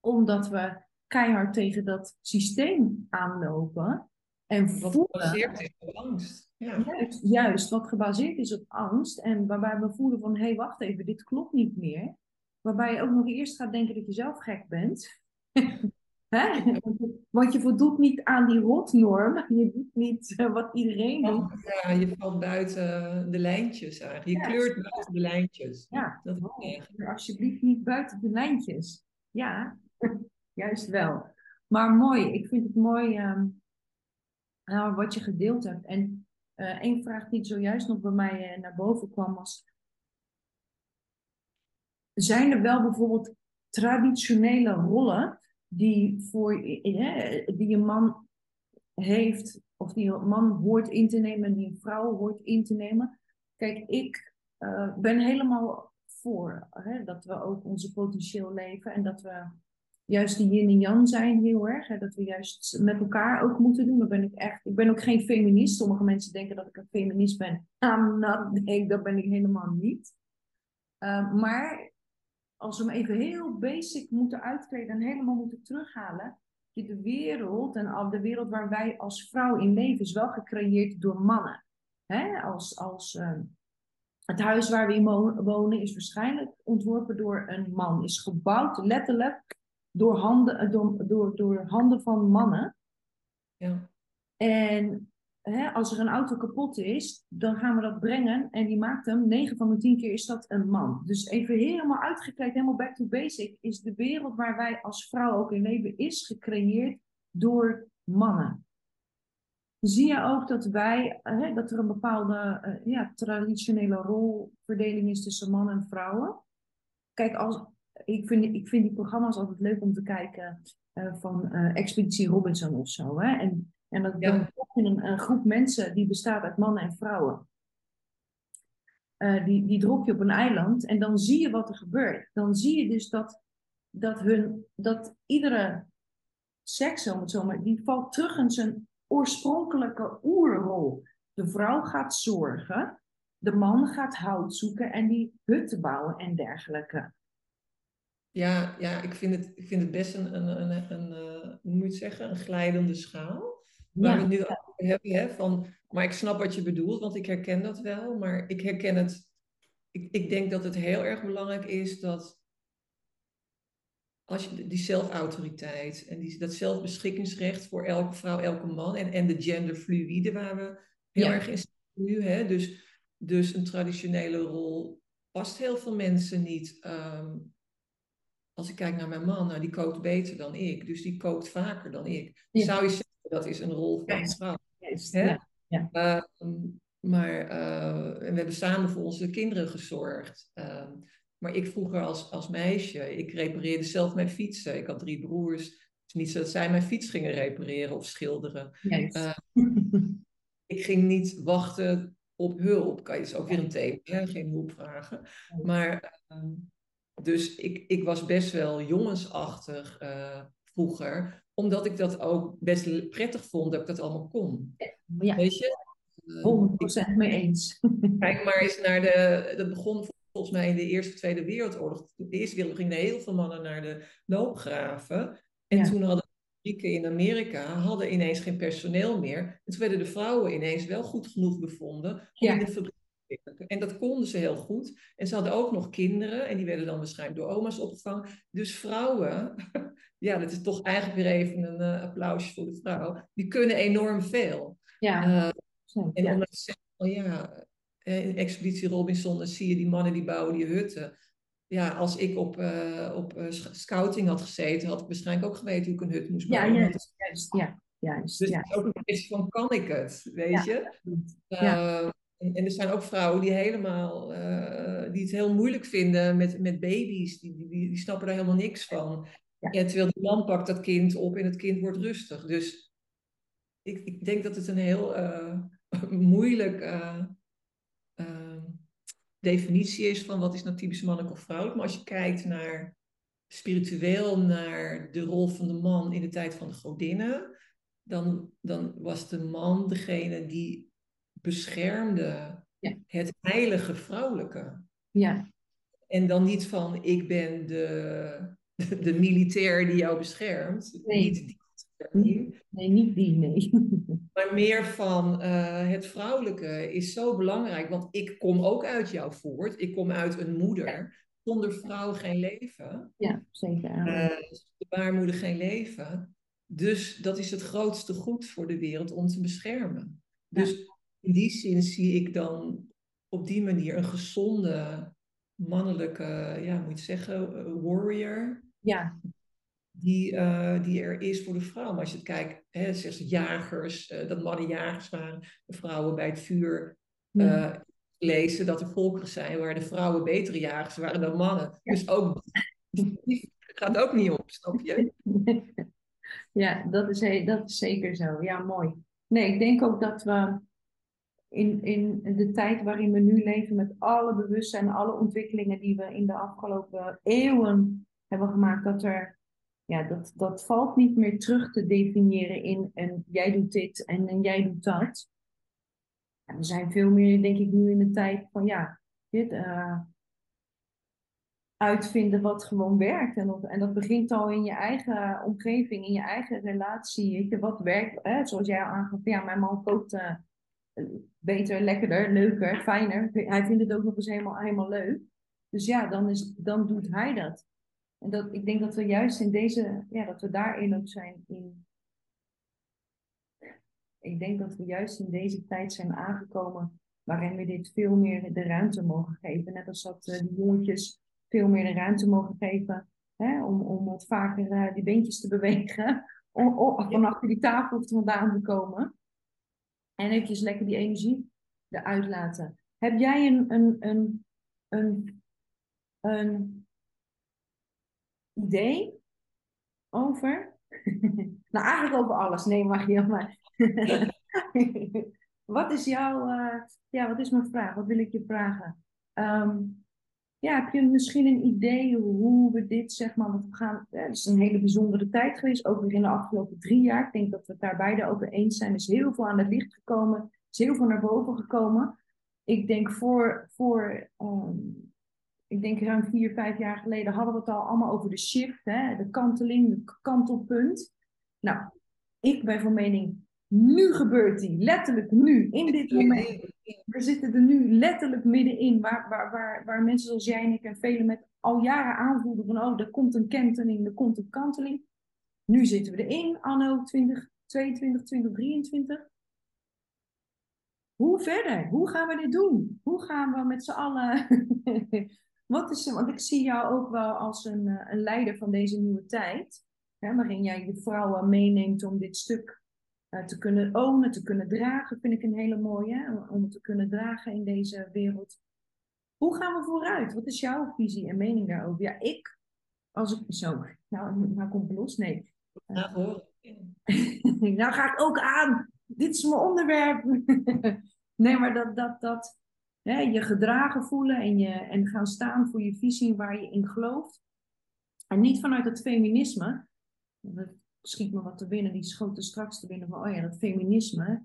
Omdat we keihard tegen dat systeem aanlopen. En wat gebaseerd is op angst. Ja. Juist, juist, wat gebaseerd is op angst. En waarbij we voelen van, hé, hey, wacht even, dit klopt niet meer. Waarbij je ook nog eerst gaat denken dat je zelf gek bent. Hè? Want je voldoet niet aan die rotnorm. Je doet niet uh, wat iedereen doet. Ja, je valt buiten de lijntjes eigenlijk. Je ja, kleurt buiten de lijntjes. Ja, dat oh, alsjeblieft niet buiten de lijntjes. Ja, juist wel. Maar mooi, ik vind het mooi um, nou, wat je gedeeld hebt. En uh, één vraag die zojuist nog bij mij uh, naar boven kwam was... Zijn er wel bijvoorbeeld traditionele rollen die, voor, die een man heeft, of die een man hoort in te nemen en die een vrouw hoort in te nemen. Kijk, ik uh, ben helemaal voor hè, dat we ook onze potentieel leven en dat we juist die yin en yang zijn heel erg. Hè, dat we juist met elkaar ook moeten doen. Dan ben ik echt. Ik ben ook geen feminist. Sommige mensen denken dat ik een feminist ben. I'm not, nee, dat ben ik helemaal niet. Uh, maar als we hem even heel basic moeten uitkleden en helemaal moeten terughalen. De wereld en al de wereld waar wij als vrouw in leven is wel gecreëerd door mannen. Hè? Als, als, uh, het huis waar we in wonen is waarschijnlijk ontworpen door een man. Is gebouwd letterlijk door handen, door, door, door handen van mannen. Ja. En hè, als er een auto kapot is, dan gaan we dat brengen en die maakt hem, 9 van de 10 keer is dat een man. Dus even helemaal uitgekleed, helemaal back to basic, is de wereld waar wij als vrouw ook in leven, is gecreëerd door mannen. Zie je ook dat wij, hè, dat er een bepaalde uh, ja, traditionele rolverdeling is tussen mannen en vrouwen? Kijk, als, ik, vind, ik vind die programma's altijd leuk om te kijken uh, van uh, Expeditie Robinson of zo. Hè? En en dat, ja. dan een, een, groep mensen die bestaat uit mannen en vrouwen. Uh, die, die drop je op een eiland en dan zie je wat er gebeurt. Dan zie je dus dat, dat, hun, dat iedere seks, om het zo maar, die valt terug in zijn oorspronkelijke oerrol. De vrouw gaat zorgen, de man gaat hout zoeken en die hutten bouwen en dergelijke. Ja, ja ik, vind het, ik vind het best een, een, een, een, een hoe moet je het zeggen, een glijdende schaal waar we het nu Hè, van, maar ik snap wat je bedoelt, want ik herken dat wel. Maar ik herken het. Ik, ik denk dat het heel erg belangrijk is dat als je die zelfautoriteit en die, dat zelfbeschikkingsrecht voor elke vrouw, elke man en, en de genderfluïde waar we heel erg in staan nu. Hè? Dus, dus een traditionele rol past heel veel mensen niet. Ehm, als ik kijk naar mijn man, nou, die kookt beter dan ik, dus die kookt vaker dan ik. Zou je zeggen, dat is een rol van een vrouw. Hè? Ja. Ehm, maar uh, we hebben samen voor onze kinderen gezorgd. Ehm, maar ik vroeger als, als meisje, ik repareerde zelf mijn fietsen. Ik had drie broers. Het is niet zo dat zij mijn fiets gingen repareren of schilderen. Uh, ik ging niet wachten op hulp. Kan je is ook weer een thema, hè? geen hulp vragen. Maar dus ik, ik was best wel jongensachtig uh, vroeger, omdat ik dat ook best prettig vond dat ik dat allemaal kon. Ja. Weet je? 100% mee eens. Kijk maar eens naar de. Dat begon volgens mij in de Eerste Tweede Wereldoorlog. De Eerste Wereldoorlog gingen heel veel mannen naar de loopgraven. En toen hadden fabrieken in Amerika hadden ineens geen personeel meer. En toen werden de vrouwen ineens wel goed genoeg bevonden om in de fabriek En dat konden ze heel goed. En ze hadden ook nog kinderen. En die werden dan waarschijnlijk door oma's opgevangen. Dus vrouwen, ja, dat is toch eigenlijk weer even een uh, applausje voor de vrouw. Die kunnen enorm veel. Ja. Uh, en omdat ze zeggen, oh ja, in Expeditie Robinson, dan zie je die mannen die bouwen die hutten. Ja, als ik op, uh, op scouting had gezeten, had ik waarschijnlijk ook geweten hoe ik een hut moest bouwen. Ja, juist, juist, ja. Juist, dus ja. het is ook een kwestie van, kan ik het, weet je? Uh, en, en, er zijn ook vrouwen die helemaal, die het heel moeilijk vinden met, met baby's. Die, die, die, snappen daar helemaal niks van. Ja. terwijl die man pakt dat kind op en het kind wordt rustig. Dus ik, ik denk dat het een heel moeilijk definitie is van wat is nou typisch mannelijk of vrouwelijk. Maar als je kijkt naar spiritueel naar de rol van de man in de tijd van de godinnen, dan, dan was de man degene die beschermde het heilige vrouwelijke. Ja. En dan niet van ik ben de, de, militair die jou beschermt. Nee. Niet die. Nee, niet die, nee. Maar meer van uh, het vrouwelijke is zo belangrijk, want ik kom ook uit jou voort. Ik kom uit een moeder. Zonder vrouw geen leven. Ja, zeker. Uh, de baarmoeder geen leven. Dus dat is het grootste goed voor de wereld om te beschermen. Dus in die zin zie ik dan op die manier een gezonde mannelijke, ja, moet je zeggen, eh, warrior. Ja die, uh, die er is voor de vrouw. Maar als je het kijkt, hè, zegt jagers, uh, dat mannen jagers waren, de vrouwen bij het vuur uh, lezen dat er volkeren zijn waar de vrouwen betere jagers waren dan mannen. Dus ook, gaat ook niet op, snap je? Ja, dat is, dat is zeker zo. Ja, mooi. Nee, ik denk ook dat we in, in de tijd waarin we nu leven, met alle bewustzijn, alle ontwikkelingen die we in de afgelopen eeuwen hebben gemaakt, dat er ja, dat, dat valt niet meer terug te definiëren in en jij doet dit en, en jij doet dat. we zijn veel meer, denk ik, nu in de tijd van ja, dit uh, uitvinden wat gewoon werkt. En dat, en dat begint al in je eigen omgeving, in je eigen relatie. Je, wat werkt, hè? zoals jij al aangaf, ja, mijn man kookt uh, beter, lekkerder, leuker, fijner. Hij vindt het ook nog eens helemaal, helemaal leuk. Dus ja, dan, is, dan doet hij dat. En dat, ik denk dat we juist in deze, ja, dat we daarin ook zijn in. Ik denk dat we juist in deze tijd zijn aangekomen waarin we dit veel meer de ruimte mogen geven. Net als dat uh, die jongetjes veel meer de ruimte mogen geven hè, om, om wat vaker uh, die beentjes te bewegen. Om, om, van achter die tafel vandaan te komen. En eventjes lekker die energie eruit laten. Heb jij een, een, een, een, idee over? nou, eigenlijk over alles. Nee, mag je maar. wat is jouw, uh, ja, wat is mijn vraag? Wat wil ik je vragen? Um, ja, heb je misschien een idee hoe we dit, zeg maar, want gaan, het is een hele bijzondere tijd geweest, ook weer in de afgelopen drie jaar. Ik denk dat we het daar beide over eens zijn. Er is heel veel aan het licht gekomen, er is heel veel naar boven gekomen. Ik denk voor, voor um, ik denk ruim vier, vijf jaar geleden hadden we het al allemaal over de shift, hè, de kanteling, het kantelpunt. Nou, ik ben van mening, Nu gebeurt die, letterlijk nu, in dit moment. We zitten er nu letterlijk middenin, waar, waar, waar, waar mensen zoals jij en ik en velen met al jaren aanvoelen van, oh, er komt een kenteling, er komt een kanteling. Nu zitten we erin, anno 2022, 2023. Hoe verder? Hoe gaan we dit doen? Hoe gaan we met z'n allen... Wat is, want ik zie jou ook wel als een, eh, een leider van deze nieuwe tijd. Hè, waarin jij de vrouwen meeneemt om dit stuk te kunnen ownen, te kunnen dragen. Vind ik een hele mooie. Om te kunnen dragen in deze wereld. Hoe gaan we vooruit? Wat is jouw visie en mening daarover? Ja, ik, als ik zo, nou, nou komt los. Nee. Nou, hoor. nou ga ik ook aan. Dit is mijn onderwerp. nee, maar dat, dat, dat hè, je gedragen voelen en, je, en gaan staan voor je visie waar je in gelooft. En niet vanuit het feminisme. Schiet me wat te binnen, die schoot er straks te binnen van, oh ja, dat feminisme.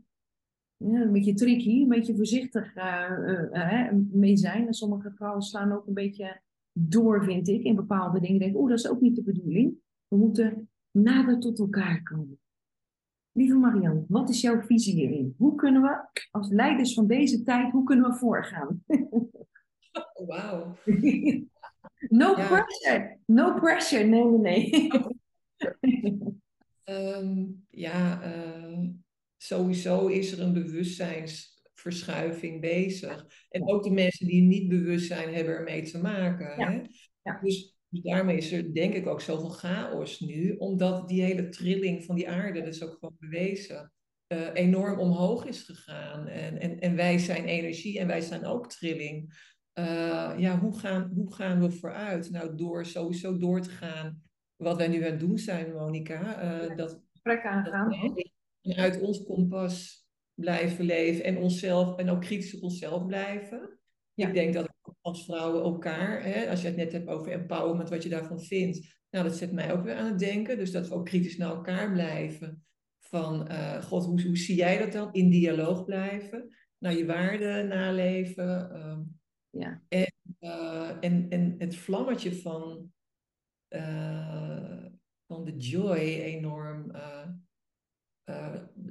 Ja, een beetje tricky, een beetje voorzichtig uh, uh, mee zijn. En sommige vrouwen slaan ook een beetje door, vind ik, in bepaalde dingen. Denk, oh, dat is ook niet de bedoeling. We moeten nader tot elkaar komen. Lieve Marianne, wat is jouw visie hierin? Hoe kunnen we, als leiders van deze tijd, hoe kunnen we voorgaan? Oh, wauw. no pressure. No pressure. Nee, nee, nee. um, ja, uh, sowieso is er een bewustzijnsverschuiving bezig. En ook de mensen die niet bewust zijn, hebben ermee te maken. Ja. Hè? Ja. Dus daarmee is er denk ik ook zoveel chaos nu, omdat die hele trilling van die aarde, dat is ook gewoon bewezen, uh, enorm omhoog is gegaan. En, en, en wij zijn energie en wij zijn ook trilling. Uh, ja, hoe gaan, hoe gaan we vooruit? Nou, door sowieso door te gaan wat wij nu aan het doen zijn, Monika. Uh, dat, Gesprek aangaan. Dat uit ons kompas blijven leven en onszelf en ook kritisch op onszelf blijven. Ja. Ik denk dat als vrouwen elkaar, hè, als je het net hebt over empowerment, wat je daarvan vindt, nou, dat zet mij ook weer aan het denken. Dus dat we ook kritisch naar elkaar blijven. Van, uh, god, hoe, hoe zie jij dat dan? In dialoog blijven, naar je waarden naleven. Uh, ja. en, uh, en, en het vlammetje van, uh, van de joy enorm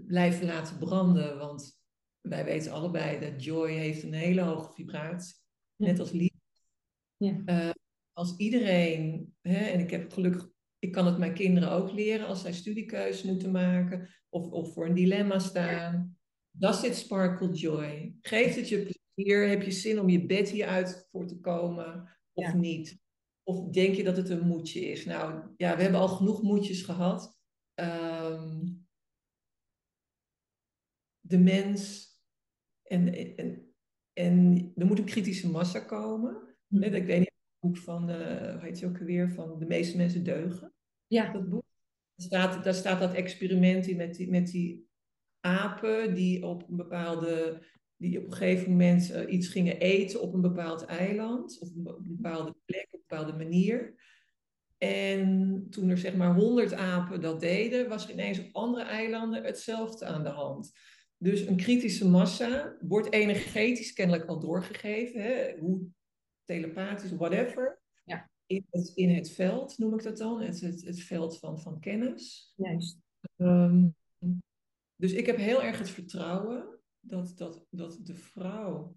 blijven laten branden. Want wij weten allebei dat joy heeft een hele hoge vibratie. Net als liefde. Ja. Als iedereen, hè, en ik heb gelukkig, ik kan het mijn kinderen ook leren als zij studiekeuzes moeten maken of, of voor een dilemma staan. Does it sparkle joy? Geeft het je plezier? Heb je zin om je bed hieruit voor te komen of ja. niet? Of denk je dat het een moedje is? Nou ja, we hebben al genoeg moedjes gehad. Um, de mens en, en en er moet een kritische massa komen. Mm. Ik weet niet, het boek van, uh, hoe heet je ook weer, van De meeste mensen deugen. Ja. Dat boek. Daar staat, daar staat dat experiment in met die, met die apen die op een bepaalde, die op een gegeven moment uh, iets gingen eten op een bepaald eiland, of op een bepaalde plek, op een bepaalde manier. En toen er zeg maar honderd apen dat deden, was er ineens op andere eilanden hetzelfde aan de hand. Dus een kritische massa wordt energetisch kennelijk al doorgegeven, hè? hoe telepathisch, whatever. Ja. In, het, in het veld noem ik dat dan, het, het, het veld van, van kennis. Juist. Um, dus ik heb heel erg het vertrouwen dat, dat, dat de vrouw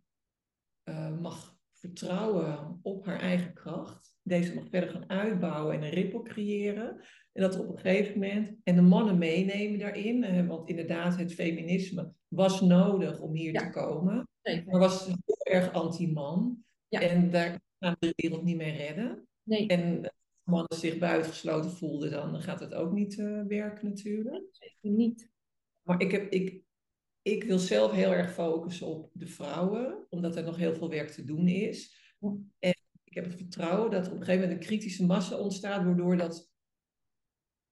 uh, mag vertrouwen op haar eigen kracht. Deze mag verder gaan uitbouwen en een rippel creëren. En dat op een gegeven moment, en de mannen meenemen daarin, eh, want inderdaad, het feminisme was nodig om hier Ja. te komen. Zeker. Maar was heel erg anti-man. Ja. En daar gaan we de wereld niet meer redden. Nee, En als mannen zich buitengesloten voelden, dan gaat het ook niet eh, werken natuurlijk. zeker niet. Maar ik, heb, ik, ik wil zelf heel erg focussen op de vrouwen, omdat er nog heel veel werk te doen is. En ik heb het vertrouwen dat er op een gegeven moment een kritische massa ontstaat, waardoor dat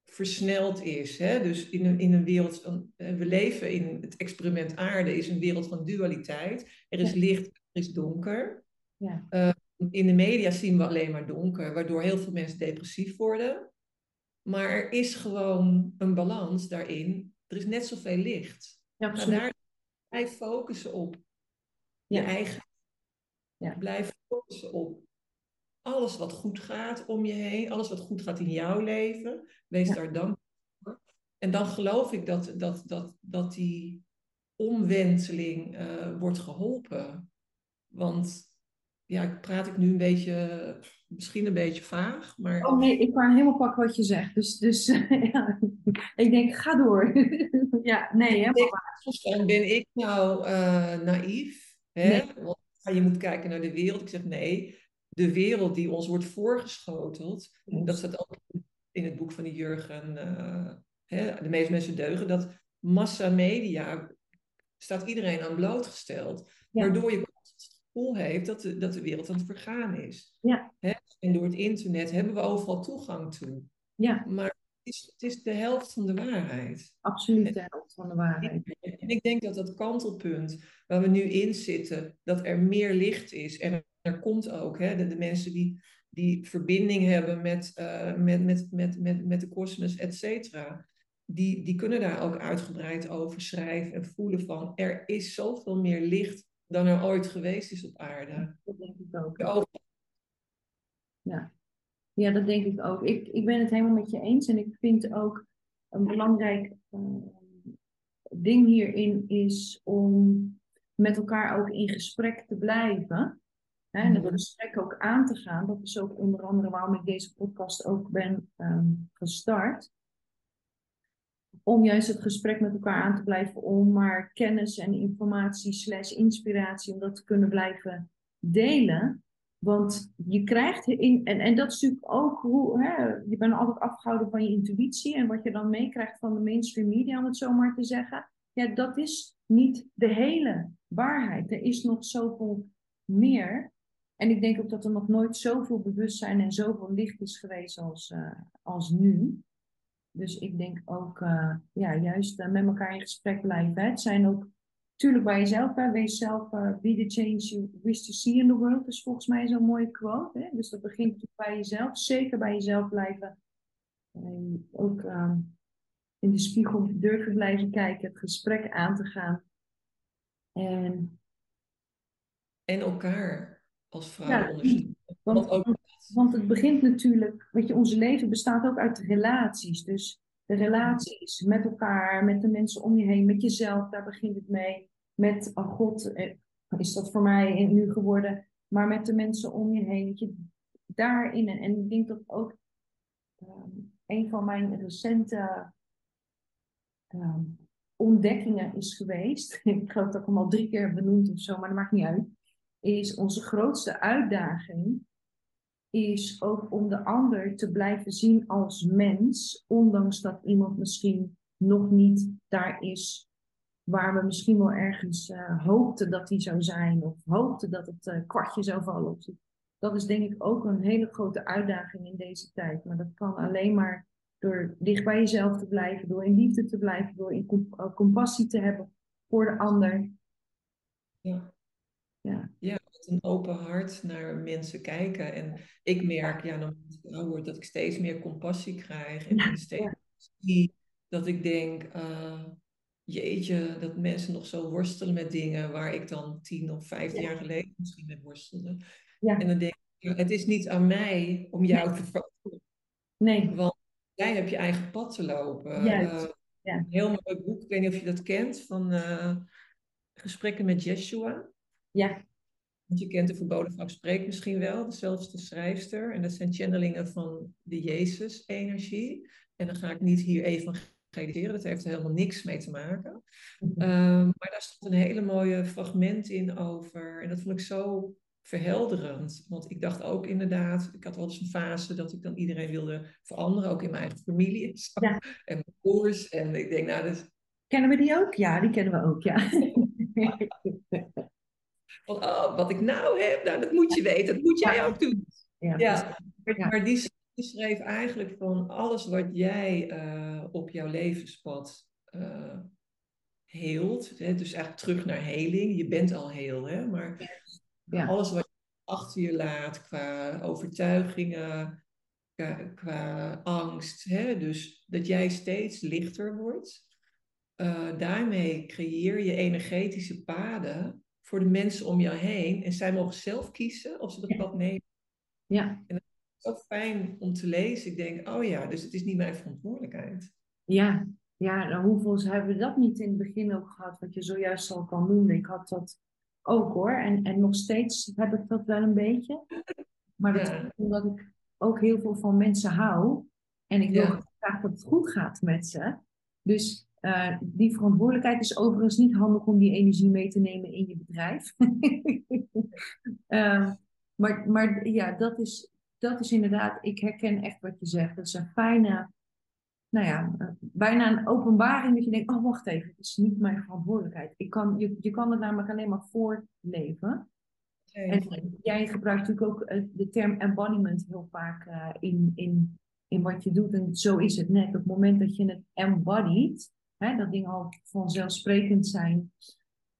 versneld is. Hè? Dus in een, in een wereld, van, we leven in het experiment aarde, is een wereld van dualiteit. Er is licht, er is donker. Ja. Uh, in de media zien we alleen maar donker, waardoor heel veel mensen depressief worden. Maar er is gewoon een balans daarin. Er is net zoveel licht. Ja, absoluut. daar blijf focussen op je Ja. eigen. Ja. Blijf focussen op alles wat goed gaat om je heen, alles wat goed gaat in jouw leven. Wees Ja. daar dankbaar voor. en dan geloof ik dat, dat, dat, dat die omwenteling uh, wordt geholpen. Want ja, praat ik nu een beetje, misschien een beetje vaag, maar... Oh nee, ik kan helemaal pakken wat je zegt. Dus, dus ja, ik denk, ga door. ja, nee, helemaal. Ben ik nou uh, naïef? Hè? Nee. Want je moet kijken naar de wereld. Ik zeg nee, de wereld die ons wordt voorgeschoteld, dat staat ook in het boek van die Jurgen, uh, hè, de meeste mensen deugen, dat massamedia staat iedereen aan blootgesteld. Waardoor je het gevoel heeft dat de, dat de wereld aan het vergaan is. Ja. Hè? En door het internet hebben we overal toegang toe. Ja. Maar het is, het is de helft van de waarheid. Absoluut de helft van de waarheid. En ik denk dat dat kantelpunt waar we nu in zitten, dat er meer licht is. En er komt ook hè, de, de mensen die, die verbinding hebben met, uh, met, met, met, met, met de kosmos, et cetera die, die kunnen daar ook uitgebreid over schrijven en voelen van er is zoveel meer licht dan er ooit geweest is op aarde. Dat denk ik ook. Ja. ja, dat denk ik ook. Ik, ik ben het helemaal met je eens en ik vind ook een belangrijk uh, ding hierin is om met elkaar ook in gesprek te blijven. Hè, en dat mhm. gesprek ook aan te gaan. Dat is ook onder andere waarom ik deze podcast ook ben um, gestart om juist het gesprek met elkaar aan te blijven, om maar kennis en informatie slash inspiratie, om dat te kunnen blijven delen. Want je krijgt, in, en, en dat is natuurlijk ook hoe, hè, je bent altijd afgehouden van je intuïtie en wat je dan meekrijgt van de mainstream media, om het zo maar te zeggen. Ja, dat is niet de hele waarheid. Er is nog zoveel meer. En ik denk ook dat er nog nooit zoveel bewustzijn en zoveel licht is geweest als, uh, als nu. Dus ik denk ook, uh, ja, juist uh, met elkaar in gesprek blijven. Het zijn ook, natuurlijk bij jezelf, hè, wees zelf, uh, be the change you wish to see in the world. is volgens mij zo'n mooie quote. Hè? Dus dat begint bij jezelf. Zeker bij jezelf blijven. En ook in de spiegel durven blijven kijken, het gesprek aan te gaan. En, en elkaar als vrouw ja, ondersteunen. Want, ook want het begint natuurlijk, weet je, ons leven bestaat ook uit relaties. Dus de relaties met elkaar, met de mensen om je heen, met jezelf, daar begint het mee. Met, God, eh, is dat voor mij nu geworden, maar met de mensen om je heen. Weet je, daarin. En, ik denk dat ook um, een van mijn recente um, ontdekkingen is geweest. ik geloof dat ik hem al drie keer benoemd of zo, maar dat maakt niet uit. Is onze grootste uitdaging is ook om de ander te blijven zien als mens, ondanks dat iemand misschien nog niet daar is waar we misschien wel ergens uh, hoopten dat hij zou zijn, of hoopten dat het uh, kwartje zou vallen. Dat is denk ik ook een hele grote uitdaging in deze tijd. Maar dat kan alleen maar door dicht bij jezelf te blijven, door in liefde te blijven, door in comp uh, compassie te hebben voor de ander. Ja. Ja. ja, met een open hart naar mensen kijken. En ik merk, ja, dan wordt dat ik steeds meer compassie krijg. En steeds zie dat ik denk, uh, jeetje, dat mensen nog zo worstelen met dingen waar ik dan tien of vijftien jaar geleden misschien mee worstelde. Ja. En dan denk ik, het is niet aan mij om jou te veranderen. Nee. Want jij hebt je eigen pad te lopen. Uh, ja. Een heel mooi boek, ik weet niet of je dat kent, van uh, Gesprekken met Jeshua. Ja. Je kent de verboden vrouw spreekt misschien wel, dezelfde schrijfster. En dat zijn channelingen van de Jezus-energie. En dan ga ik niet hier evangeliseren, dat heeft er helemaal niks mee te maken. Mhm. Ehm, maar daar stond een hele mooie fragment in over. En dat vond ik zo verhelderend. Want ik dacht ook inderdaad, ik had wel eens een fase dat ik dan iedereen wilde veranderen, ook in mijn eigen familie en, zo. Ja. en mijn broers. En ik denk, nou, dat... Kennen we die ook? Ja, die kennen we ook, ja. Oh, wat ik nou heb, nou, dat moet je weten, dat moet jij ook doen. Ja, ja. Maar, die, schreef eigenlijk van alles wat jij uh, op jouw levenspad uh, heelt. Hè, dus eigenlijk terug naar heling. Je bent al heel, hè, maar ja. alles wat je achter je laat qua overtuigingen, qua, qua angst. Hè, dus dat jij steeds lichter wordt. Uh, daarmee creëer je energetische paden voor de mensen om jou heen. En zij mogen zelf kiezen of ze dat pad nemen. Ja. En zo fijn om te lezen. Ik denk, oh ja, dus het is niet mijn verantwoordelijkheid. Ja, Ja, nou, hoeveel hebben we dat niet in het begin ook gehad, wat je zojuist al kan noemen. Ik had dat ook hoor. En, en nog steeds heb ik dat wel een beetje. Maar dat Ja. is omdat ik ook heel veel van mensen hou. En ik wil Ja. graag dat het goed gaat met ze. Dus eh, die verantwoordelijkheid is overigens niet handig om die energie mee te nemen in je bedrijf. Ehm, maar, maar ja, dat is, dat is inderdaad, ik herken echt wat je zegt. Dat is een fijne, nou ja, eh, bijna een openbaring dat je denkt, oh wacht even, het is niet mijn verantwoordelijkheid. Ik kan, je, je kan het namelijk alleen maar voortleven. En jij gebruikt natuurlijk ook eh, de term embodiment heel vaak eh, in, in, in wat je doet. En zo is het net. Op het moment dat je het embodied, hè, dat dingen al vanzelfsprekend zijn,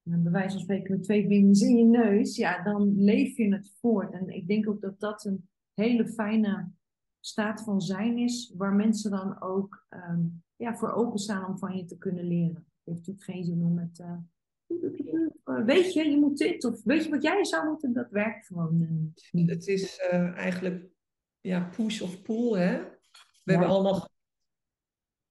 en bij wijze van spreken met twee vingers in je neus, ja, dan leef je het voort. En ik denk ook dat dat een hele fijne staat van zijn is, waar mensen dan ook ehm, ja, voor openstaan om van je te kunnen leren. Het heeft natuurlijk geen zin om met, eh, weet je, je moet dit, of weet je wat jij zou moeten, dat werkt gewoon eh, niet. Het is eh, eigenlijk ja, push of pull, hè? We Ja. hebben allemaal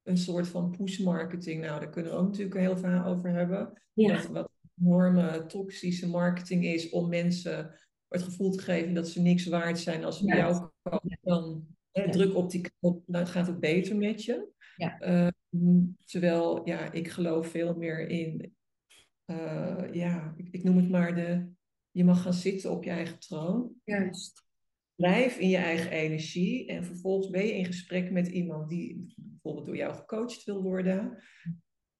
een soort van push marketing. Nou, daar kunnen we ook natuurlijk heel veel over hebben. Ja. Dat wat enorme toxische marketing is om mensen het gevoel te geven dat ze niks waard zijn als ze bij jou komen. Dan hè, druk op die knop, dan gaat het beter met je. Ja. Ehm, terwijl, ja, ik geloof veel meer in, eh, ja, ik, ik noem het maar de, je mag gaan zitten op je eigen troon. Juist. Blijf in je eigen energie en vervolgens ben je in gesprek met iemand die bijvoorbeeld door jou gecoacht wil worden.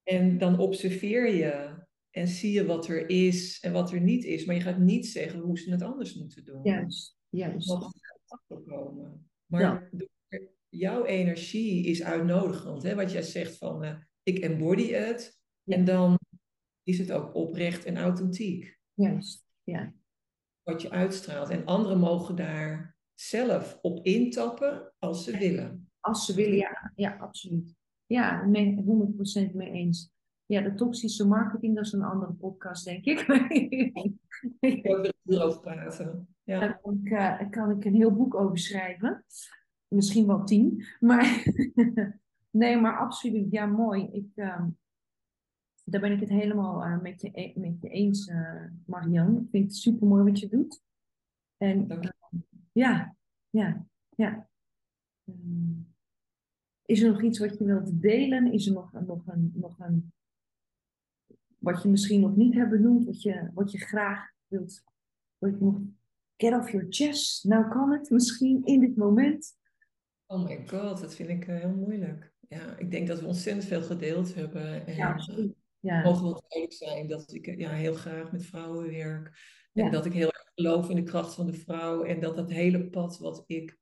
En dan observeer je en zie je wat er is en wat er niet is. Maar je gaat niet zeggen hoe ze het anders moeten doen. Juist. Juist. Gaat achterkomen. Maar Ja. jouw energie is uitnodigend. Hè? Wat jij zegt van eh, ik embody het. Ja. En dan is het ook oprecht en authentiek. Juist. Ja. Wat je uitstraalt. En anderen mogen daar zelf op intappen als ze willen. Als ze willen, ja, ja absoluut. Ja, nee, 100% mee eens. Ja, de toxische marketing, dat is een andere podcast, denk ik. Ik wil er erover praten. Ja. Daar kan ik, eh, kan ik een heel boek over schrijven. Misschien wel tien. Maar nee, maar absoluut. Ja, mooi. Ik, ehm, daar ben ik het helemaal eh, met, je, e- met je eens, eh Marianne. Ik vind het super mooi wat je doet. En Dank je. eh, ja, ja, ja. Ehm, is er nog iets wat je wilt delen? Is er nog, nog, een, nog een. Wat je misschien nog niet hebt benoemd, wat je, wat je graag wilt. Wat je nog get off your chest. Nou kan het misschien in dit moment. Oh my god, dat vind ik eh, heel moeilijk. Ja, ik denk dat we ontzettend veel gedeeld hebben. En Ja, eh. Ja, mogen wel duidelijk zijn dat ik eh, ja, heel graag met vrouwen werk. En Ja. dat ik heel erg geloof in de kracht van de vrouw. En dat dat hele pad wat ik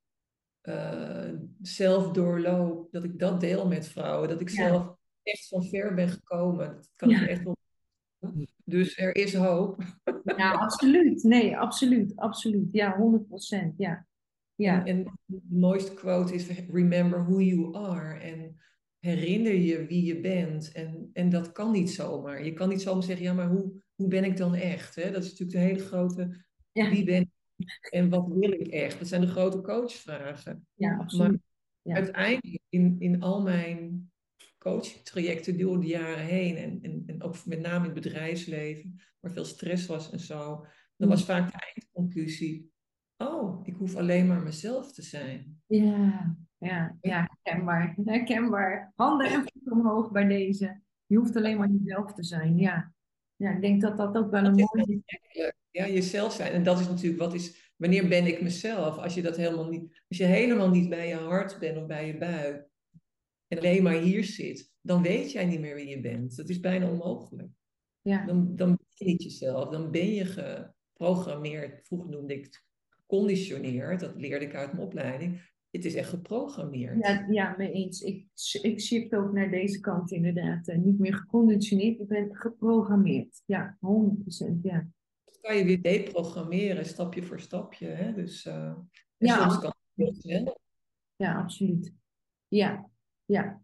zelf doorloop, dat ik dat deel met vrouwen. Dat ik Ja. zelf echt van ver ben gekomen. Dat kan ik echt wel. Dus er is hoop. ja, absoluut. Nee, absoluut. Absoluut. Ja, 100%. Ja. Ja. En, en de mooiste quote is: Remember who you are. En herinner je wie je bent. En, en dat kan niet zomaar. Je kan niet zomaar zeggen: Ja, maar hoe, hoe ben ik dan echt? Hè? Dat is natuurlijk de hele grote: Ja. Wie ben ik en wat wil ik echt? Dat zijn de grote coachvragen. Ja, absoluut. Ja. Uiteindelijk in, in al mijn coachtrajecten door de jaren heen. En, en, en ook met name in het bedrijfsleven, waar veel stress was en zo. Dan was vaak de eindconclusie: Oh, ik hoef alleen maar mezelf te zijn. Ja, ja, ja, herkenbaar. Herkenbaar. Handen en voeten omhoog bij deze. Je hoeft alleen maar jezelf te zijn. Ja. Ja, ik denk dat dat ook wel een mooie... Ja, jezelf zijn. En dat is natuurlijk, wat is, wanneer ben ik mezelf? Als je dat helemaal niet, als je helemaal niet bij je hart bent of bij je buik. En alleen maar hier zit, dan weet jij niet meer wie je bent. Dat is bijna onmogelijk. Ja, Dan, dan ben je niet jezelf. Dan ben je geprogrammeerd. Vroeger noemde ik het geconditioneerd. Dat leerde ik uit mijn opleiding. Het is echt geprogrammeerd. ja, ja mee eens. Ik, ik shift ook naar deze kant inderdaad. Eh, niet meer geconditioneerd, ik ben geprogrammeerd. Ja, 100%. Ja, Dat kan je weer deprogrammeren, stapje voor stapje. Hè? Dus, eh, Ja, soms kan het ja absoluut. Ja, ja,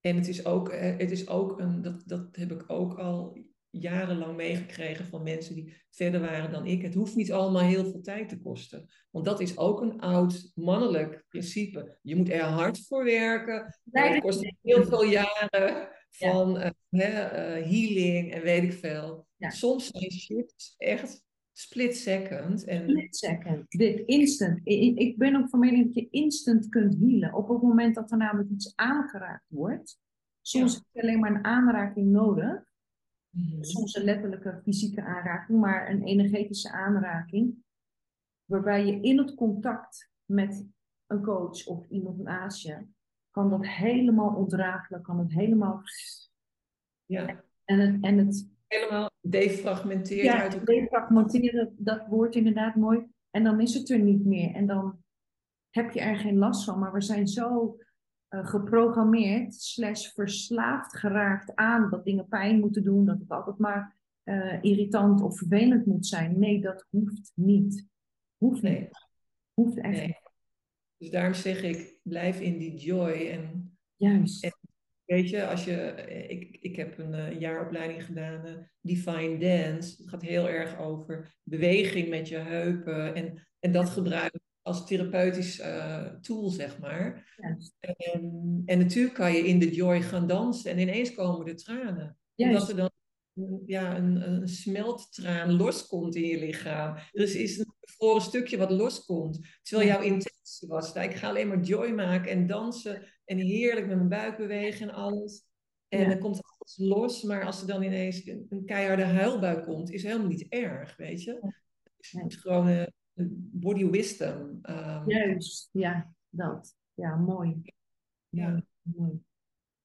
En het is ook, eh, het is ook een, dat, dat heb ik ook al jarenlang meegekregen van mensen die verder waren dan ik. Het hoeft niet allemaal heel veel tijd te kosten. Want dat is ook een oud mannelijk principe. Je moet er hard voor werken. Het kost heel veel jaren van uh, healing en weet ik veel. Soms zijn shifts echt split second. En... Split second. Dit instant. Ik ben ook van mening dat je instant kunt healen. Op het moment dat er namelijk iets aangeraakt wordt. Soms heb je alleen maar een aanraking nodig. Mhm. Soms een letterlijke fysieke aanraking, maar een energetische aanraking. Waarbij je in het contact met een coach of iemand naast je, kan dat helemaal ondraaglijk, kan het helemaal. Ja. En het, en het helemaal defragmenteren. Ja, uit defragmenteren, dat woord inderdaad mooi. En dan is het er niet meer. En dan heb je er geen last van. Maar we zijn zo uh, geprogrammeerd, slash verslaafd geraakt aan dat dingen pijn moeten doen, dat het altijd maar uh, irritant of vervelend moet zijn. Nee, dat hoeft niet. Hoeft niet. Hoeft echt niet. Dus daarom zeg ik, blijf in die joy. En, Juist. En, weet je, als je, ik, ik heb een uh, jaaropleiding gedaan, uh, Define Dance. Het gaat heel erg over beweging met je heupen. En, en dat gebruiken als therapeutisch uh, tool, zeg maar. En, en, natuurlijk kan je in de joy gaan dansen en ineens komen de tranen. Omdat er dan ja, een, een smelttraan loskomt in je lichaam. Dus is een voor een stukje wat loskomt. Terwijl jouw intentie was, ik ga alleen maar joy maken en dansen en heerlijk met mijn buik bewegen en alles. En dan komt alles los, maar als er dan ineens een, een keiharde huilbuik komt, is helemaal niet erg, weet je. Het is gewoon uh, body wisdom. Um, Juist, ja, dat. Ja, mooi. Ja. mooi.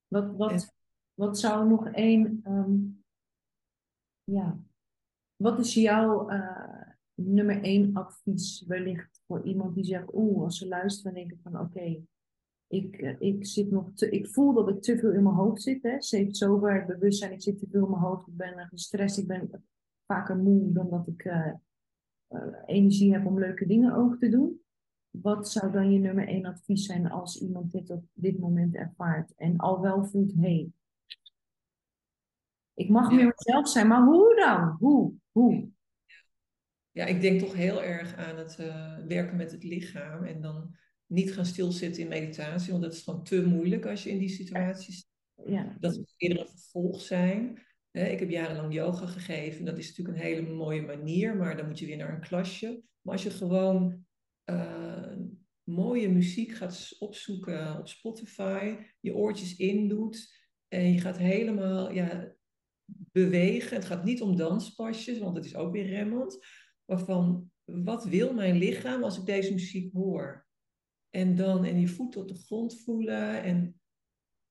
Wat, wat, wat zou nog één, um, ja, wat is jouw uh, nummer één advies wellicht voor iemand die zegt, oeh, als ze luisteren, denken van oké, ik, uh, ik zit nog te, ik voel dat ik te veel in mijn hoofd zit, hè. Heeft zover bewustzijn, ik zit te veel in mijn hoofd, ik ben gestrest, ik ben vaker moe dan dat ik uh, energie heb om leuke dingen ook te doen. Wat zou dan je nummer één advies zijn als iemand dit op dit moment ervaart en al wel voelt, hé, hey, ik mag meer mezelf zijn, maar hoe dan? Hoe? Hoe? Ja, ik denk toch heel erg aan het werken met het lichaam en dan niet gaan stilzitten in meditatie, want dat is gewoon te moeilijk als je in die situaties. Ja. Dat moet eerder een vervolg zijn. Ik heb jarenlang yoga gegeven. Dat is natuurlijk een hele mooie manier, maar dan moet je weer naar een klasje. Maar als je gewoon uh, mooie muziek gaat opzoeken op Spotify, je oortjes indoet en je gaat helemaal ja, bewegen. Het gaat niet om danspasjes, want dat is ook weer remmend. Maar van, wat wil mijn lichaam als ik deze muziek hoor? En dan en je voeten op de grond voelen en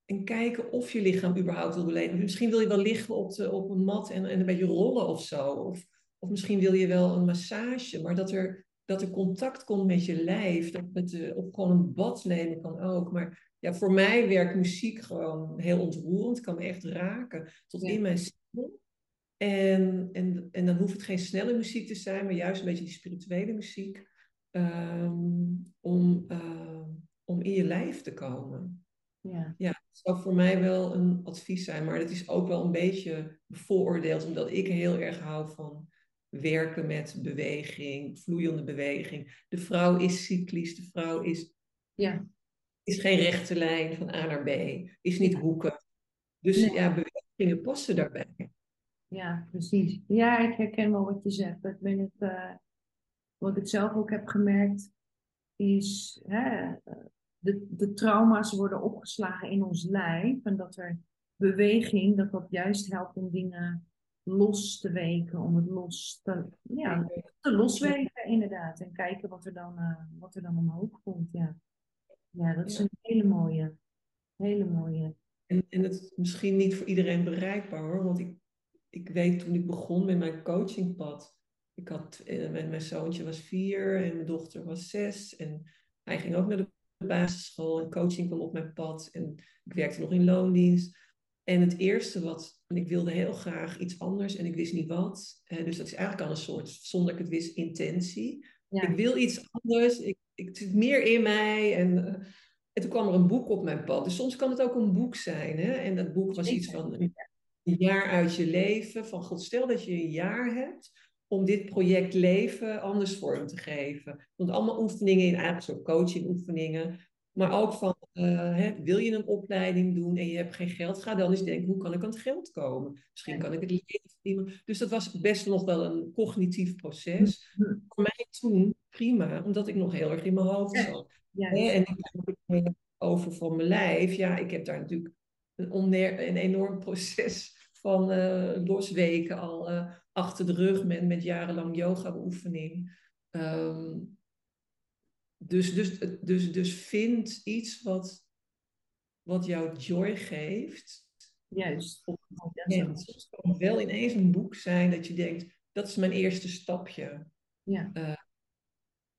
en kijken of je lichaam überhaupt wil beleven. Misschien wil je wel liggen op, de, op een mat en, en een beetje rollen of zo. Of, of misschien wil je wel een massage. Maar dat er, dat er contact komt met je lijf. Dat met de, of gewoon een bad nemen kan ook. Maar ja, voor mij werkt muziek gewoon heel ontroerend. Het kan me echt raken. Tot in mijn ziel. En, en, en dan hoeft het geen snelle muziek te zijn. Maar juist een beetje die spirituele muziek. Um, om, uh, om in je lijf te komen. Ja. ja, dat zou voor mij wel een advies zijn. Maar het is ook wel een beetje bevooroordeeld, omdat ik heel erg hou van werken met beweging, vloeiende beweging. De vrouw is cyclisch, de vrouw is, ja. is geen rechte lijn van A naar B, is niet hoeken. Dus ja, bewegingen passen daarbij. Ja, precies. Ja, ik herken wel wat je zegt. Dat ben het, uh, wat ik zelf ook heb gemerkt, is hè, de, de trauma's worden opgeslagen in ons lijf. En dat er beweging, dat dat juist helpt om dingen los te weken. Om het los te, ja, te losweken inderdaad. En kijken wat er dan, uh, wat er dan omhoog komt. Ja, ja dat is een hele mooie. Hele mooie. En, en het is misschien niet voor iedereen bereikbaar hoor. Want ik, ik weet toen ik begon met mijn coachingpad. Ik had, eh, mijn, mijn zoontje was vier en mijn dochter was zes. En hij ging ook naar de basisschool en coaching kwam op mijn pad en ik werkte nog in loondienst. En het eerste wat, ik wilde heel graag iets anders en ik wist niet wat. dus dat is eigenlijk al een soort, zonder ik het wist, intentie. Ik wil iets anders, ik, ik, het zit meer in mij. En, uh, en toen kwam er een boek op mijn pad. Dus soms kan het ook een boek zijn. Hè? En dat boek was iets van een jaar uit je leven. Van god, stel dat je een jaar hebt om dit project leven anders vorm te geven. Want allemaal oefeningen, in eigenlijk soort coaching oefeningen. Maar ook van, uh, hè, wil je een opleiding doen en je hebt geen geld, ga dan eens denken, hoe kan ik aan het geld komen? Misschien kan ik het leven verdienen. Dus dat was best nog wel een cognitief proces. Mm-hmm. Voor mij toen prima, omdat ik nog heel erg in mijn hoofd zat. Ja, ja. En ik over van mijn lijf, ja, ik heb daar natuurlijk een, een enorm proces van uh, losweken al uh, achter de rug met, met jarenlang yoga-beoefening. Um, dus, dus, dus, dus vind iets wat, wat jou joy geeft. Juist. Het kan wel ineens een boek zijn dat je denkt, dat is mijn eerste stapje. Ja. Uh,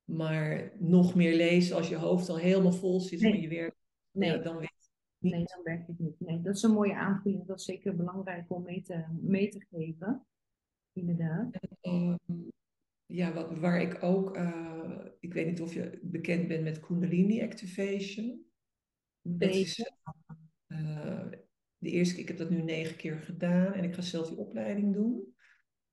maar nog meer lezen als je hoofd al helemaal vol zit van je werk, nee. Ja, dan het niet. Nee, dan werkt het niet. Nee, dat is een mooie aanvulling. Dat is zeker belangrijk om mee te, mee te geven. Inderdaad. En, um, ja, wat, waar ik ook, uh, ik weet niet of je bekend bent met Kundalini Activation. Is, uh, de eerste keer, ik heb dat nu negen keer gedaan en ik ga zelf die opleiding doen.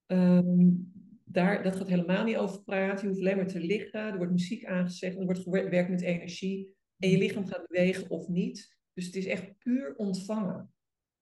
Um, daar, dat gaat helemaal niet over praten. Je hoeft alleen maar te liggen. Er wordt muziek aangezegd. Er wordt gewerkt met energie. En je lichaam gaat bewegen of niet. Dus het is echt puur ontvangen.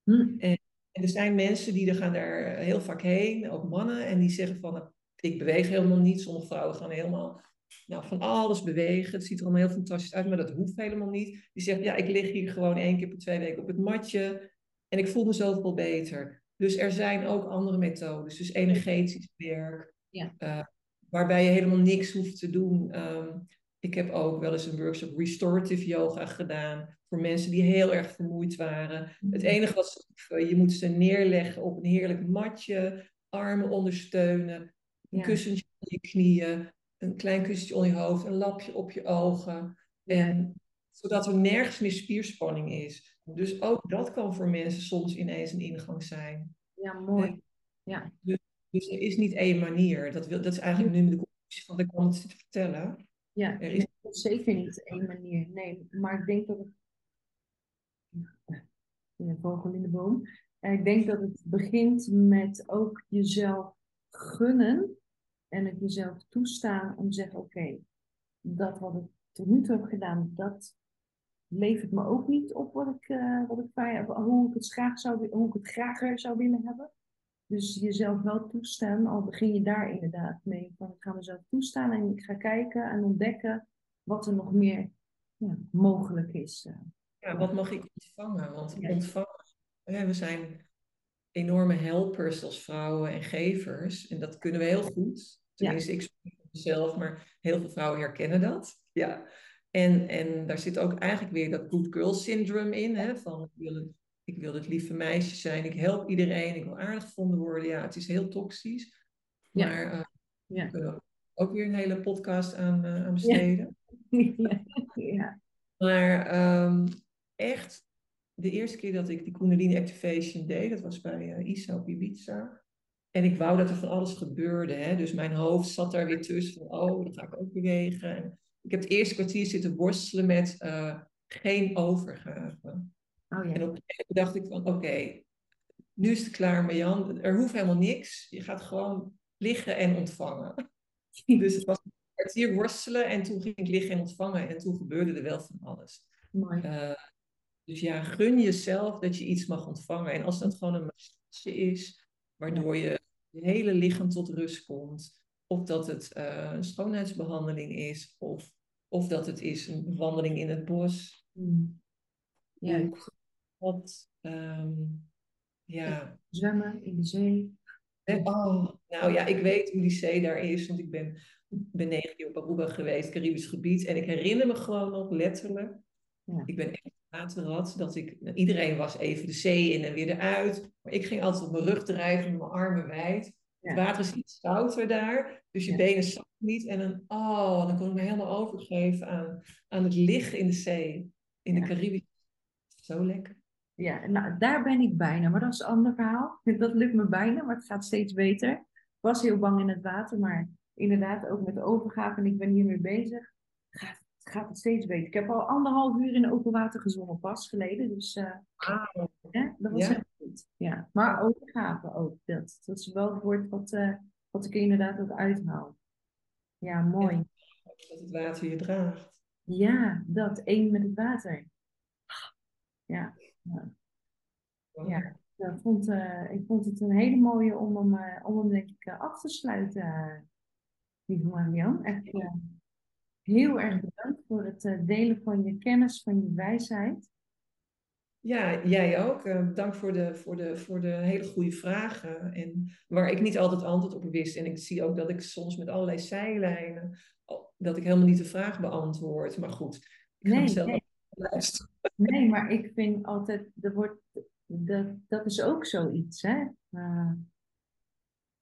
Hm. En, en, er zijn mensen die er gaan daar heel vaak heen, ook mannen, en die zeggen van ik beweeg helemaal niet. Sommige vrouwen gaan helemaal nou, van alles bewegen. Het ziet er allemaal heel fantastisch uit, maar dat hoeft helemaal niet. Die zegt, ja, ik lig hier gewoon één keer per twee weken op het matje en ik voel me zoveel beter. Dus er zijn ook andere methodes, dus energetisch werk, ja. Uh, waarbij je helemaal niks hoeft te doen. Um, ik heb ook wel eens een workshop restorative yoga gedaan voor mensen die heel erg vermoeid waren. Het enige wat je moet ze neerleggen op een heerlijk matje, armen ondersteunen, een kussentje op je knieën, een klein kussentje onder je hoofd, een lapje op je ogen. En, zodat er nergens meer spierspanning is. Dus ook dat kan voor mensen soms ineens een ingang zijn. Ja, mooi. Ja. Dus, dus er is niet één manier. Dat, wil, dat is eigenlijk nu de conclusie van wat ik kwam het te vertellen. Ja, er is zeker niet één manier. Nee, maar ik denk dat het. Vogel in de boom. ik denk dat het begint met ook jezelf gunnen en het jezelf toestaan om te zeggen: oké, dat wat ik tot nu toe heb gedaan, dat levert me ook niet op wat ik, uh, wat ik hoe ik het graag zou, hoe ik het graag zou willen hebben. Dus jezelf wel toestaan, al begin je daar inderdaad mee. Van ik ga mezelf toestaan en ik ga kijken en ontdekken wat er nog meer ja, mogelijk is. Eh. Ja, wat mag ik ontvangen? Want ontvangen, we zijn enorme helpers als vrouwen en gevers. En dat kunnen we heel goed. Tenminste, ik spreek voor mezelf, maar heel veel vrouwen herkennen dat. Ja. En, en daar zit ook eigenlijk weer dat good girl syndrome in. Hè? Van, ik, wil, ik wil het lieve meisje zijn, ik help iedereen, ik wil aardig gevonden worden. Ja, het is heel toxisch. Maar uh, ja. we kunnen ook weer een hele podcast aan, uh, aan besteden. Ja. ja. Maar um, echt, de eerste keer dat ik die Kundalini Activation deed, dat was bij uh, Isa op Ibiza. En ik wou dat er van alles gebeurde. Hè? Dus mijn hoofd zat daar weer tussen van, oh, dan ga ik ook bewegen. En ik heb het eerste kwartier zitten worstelen met uh, geen overgave. Oh, ja. En op een gegeven dacht ik van, oké, nu is het klaar Marjan. Er hoeft helemaal niks. Je gaat gewoon liggen en ontvangen. dus het was een kwartier worstelen en toen ging ik liggen en ontvangen. En toen gebeurde er wel van alles. Mooi. Uh, dus ja, gun jezelf dat je iets mag ontvangen. En als dat gewoon een massage is, waardoor je je hele lichaam tot rust komt. Of dat het uh, een schoonheidsbehandeling is, of, of dat het is een wandeling in het bos. Mm. Ja. Wat, um, ja. Zwemmen in de zee. Oh, nou ja, ik weet hoe die zee daar is, want ik ben, ben negen keer op Aruba geweest, Caribisch gebied. En ik herinner me gewoon nog letterlijk. Ja. Ik ben echt waterrad, dat ik, nou, iedereen was even de zee in en weer eruit. Maar ik ging altijd op mijn rug drijven met mijn armen wijd. Het water is iets stouter daar, dus je benen zakken niet. En dan, oh, dan kon ik me helemaal overgeven aan, aan het liggen in de zee, in de Caribische Zo lekker. Ja, nou, daar ben ik bijna, maar dat is een ander verhaal. Dat lukt me bijna, maar het gaat steeds beter. Ik was heel bang in het water, maar inderdaad ook met de overgave en ik ben hiermee bezig. Gaat gaat het steeds beter. Ik heb al anderhalf uur in open water gezwommen pas geleden. Dus uh, dat was ja. absoluut. Ja. Maar overgave ook. Dat, dat is wel het woord wat, uh, wat ik inderdaad ook uithaal. Ja, mooi. Ja, dat het water je draagt. Ja, dat. één met het water. Ja. Ja. ja. Ik, vond, uh, ik vond het een hele mooie om hem, uh, om hem denk ik af te sluiten, lieve Marian. Echt heel erg bedankt voor het delen van je kennis, van je wijsheid. Ja, jij ook. Dank voor de, voor, de, voor de hele goede vragen. En waar ik niet altijd antwoord op wist. En ik zie ook dat ik soms met allerlei zijlijnen, dat ik helemaal niet de vraag beantwoord. Maar goed, ik ga nee, zelf nee. Luisteren. Nee, maar ik vind altijd, er wordt, dat, dat is ook zoiets. Hè? Uh,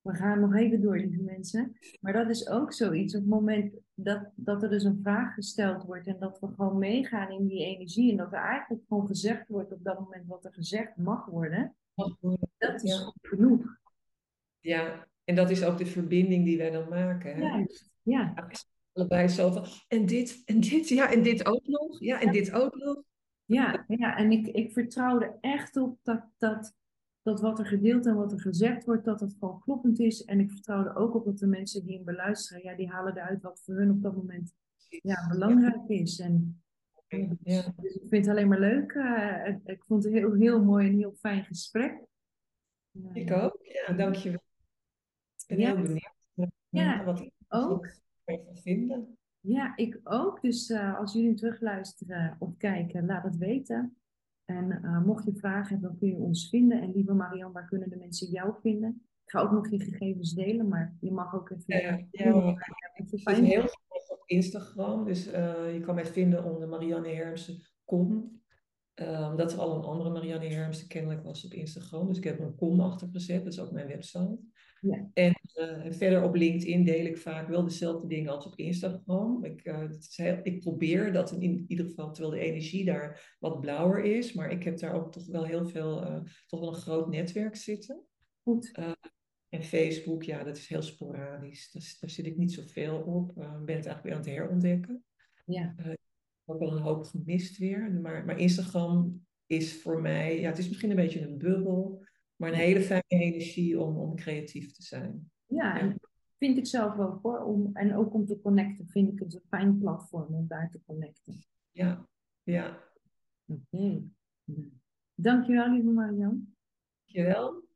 we gaan nog even door, lieve mensen. Maar dat is ook zoiets. Op het moment dat, dat er dus een vraag gesteld wordt en dat we gewoon meegaan in die energie en dat er eigenlijk gewoon gezegd wordt op dat moment wat er gezegd mag worden, dat is ja. genoeg. Ja, en dat is ook de verbinding die wij dan maken. Hè? Ja, ja. Allebei zo van, en dit, en dit, ja, en dit ook nog, ja, en ja. dit ook nog. Ja, ja en ik, ik vertrouw er echt op dat, dat dat wat er gedeeld en wat er gezegd wordt, dat het gewoon kloppend is. En ik vertrouw er ook op dat de mensen die hem beluisteren, ja, die halen eruit wat voor hun op dat moment ja, belangrijk is. En, ja. Dus ik vind het alleen maar leuk. Uh, ik vond het heel, heel mooi en heel fijn gesprek. Ik ook, ja, dankjewel. Ik ben ja. heel benieuwd. Ja, wat ik vinden. Ja, ik ook. Dus uh, als jullie terugluisteren of kijken, laat het weten. En uh, mocht je vragen hebben, dan kun je ons vinden. En lieve Marianne, waar kunnen de mensen jou vinden? Ik ga ook nog je gegevens delen, maar je mag ook even... Ja, ja, het is heel goed op Instagram. Dus uh, je kan mij vinden onder Marianne Hermsen kom. Um, dat er al een andere Marianne Hermsen kennelijk was op Instagram. Dus ik heb een kom achtergezet. Dat is ook mijn website. Ja. En uh, verder op LinkedIn deel ik vaak wel dezelfde dingen als op Instagram. Ik, uh, is heel, ik probeer dat in, ieder geval, terwijl de energie daar wat blauwer is. Maar ik heb daar ook toch wel heel veel, uh, toch wel een groot netwerk zitten. Goed. en Facebook, ja, dat is heel sporadisch. Dus, daar zit ik niet zoveel op. Ik ben het eigenlijk weer aan het herontdekken. Ja. ik heb ook wel een hoop gemist weer. Maar, maar Instagram is voor mij, ja, het is misschien een beetje een bubbel. Maar een hele fijne energie om, om creatief te zijn. Ja, vind ik zelf wel hoor. Om, en ook om te connecten vind ik het een fijn platform om daar te connecten. Ja, ja. Oké. Okay. Dankjewel, lieve Marian. Dankjewel.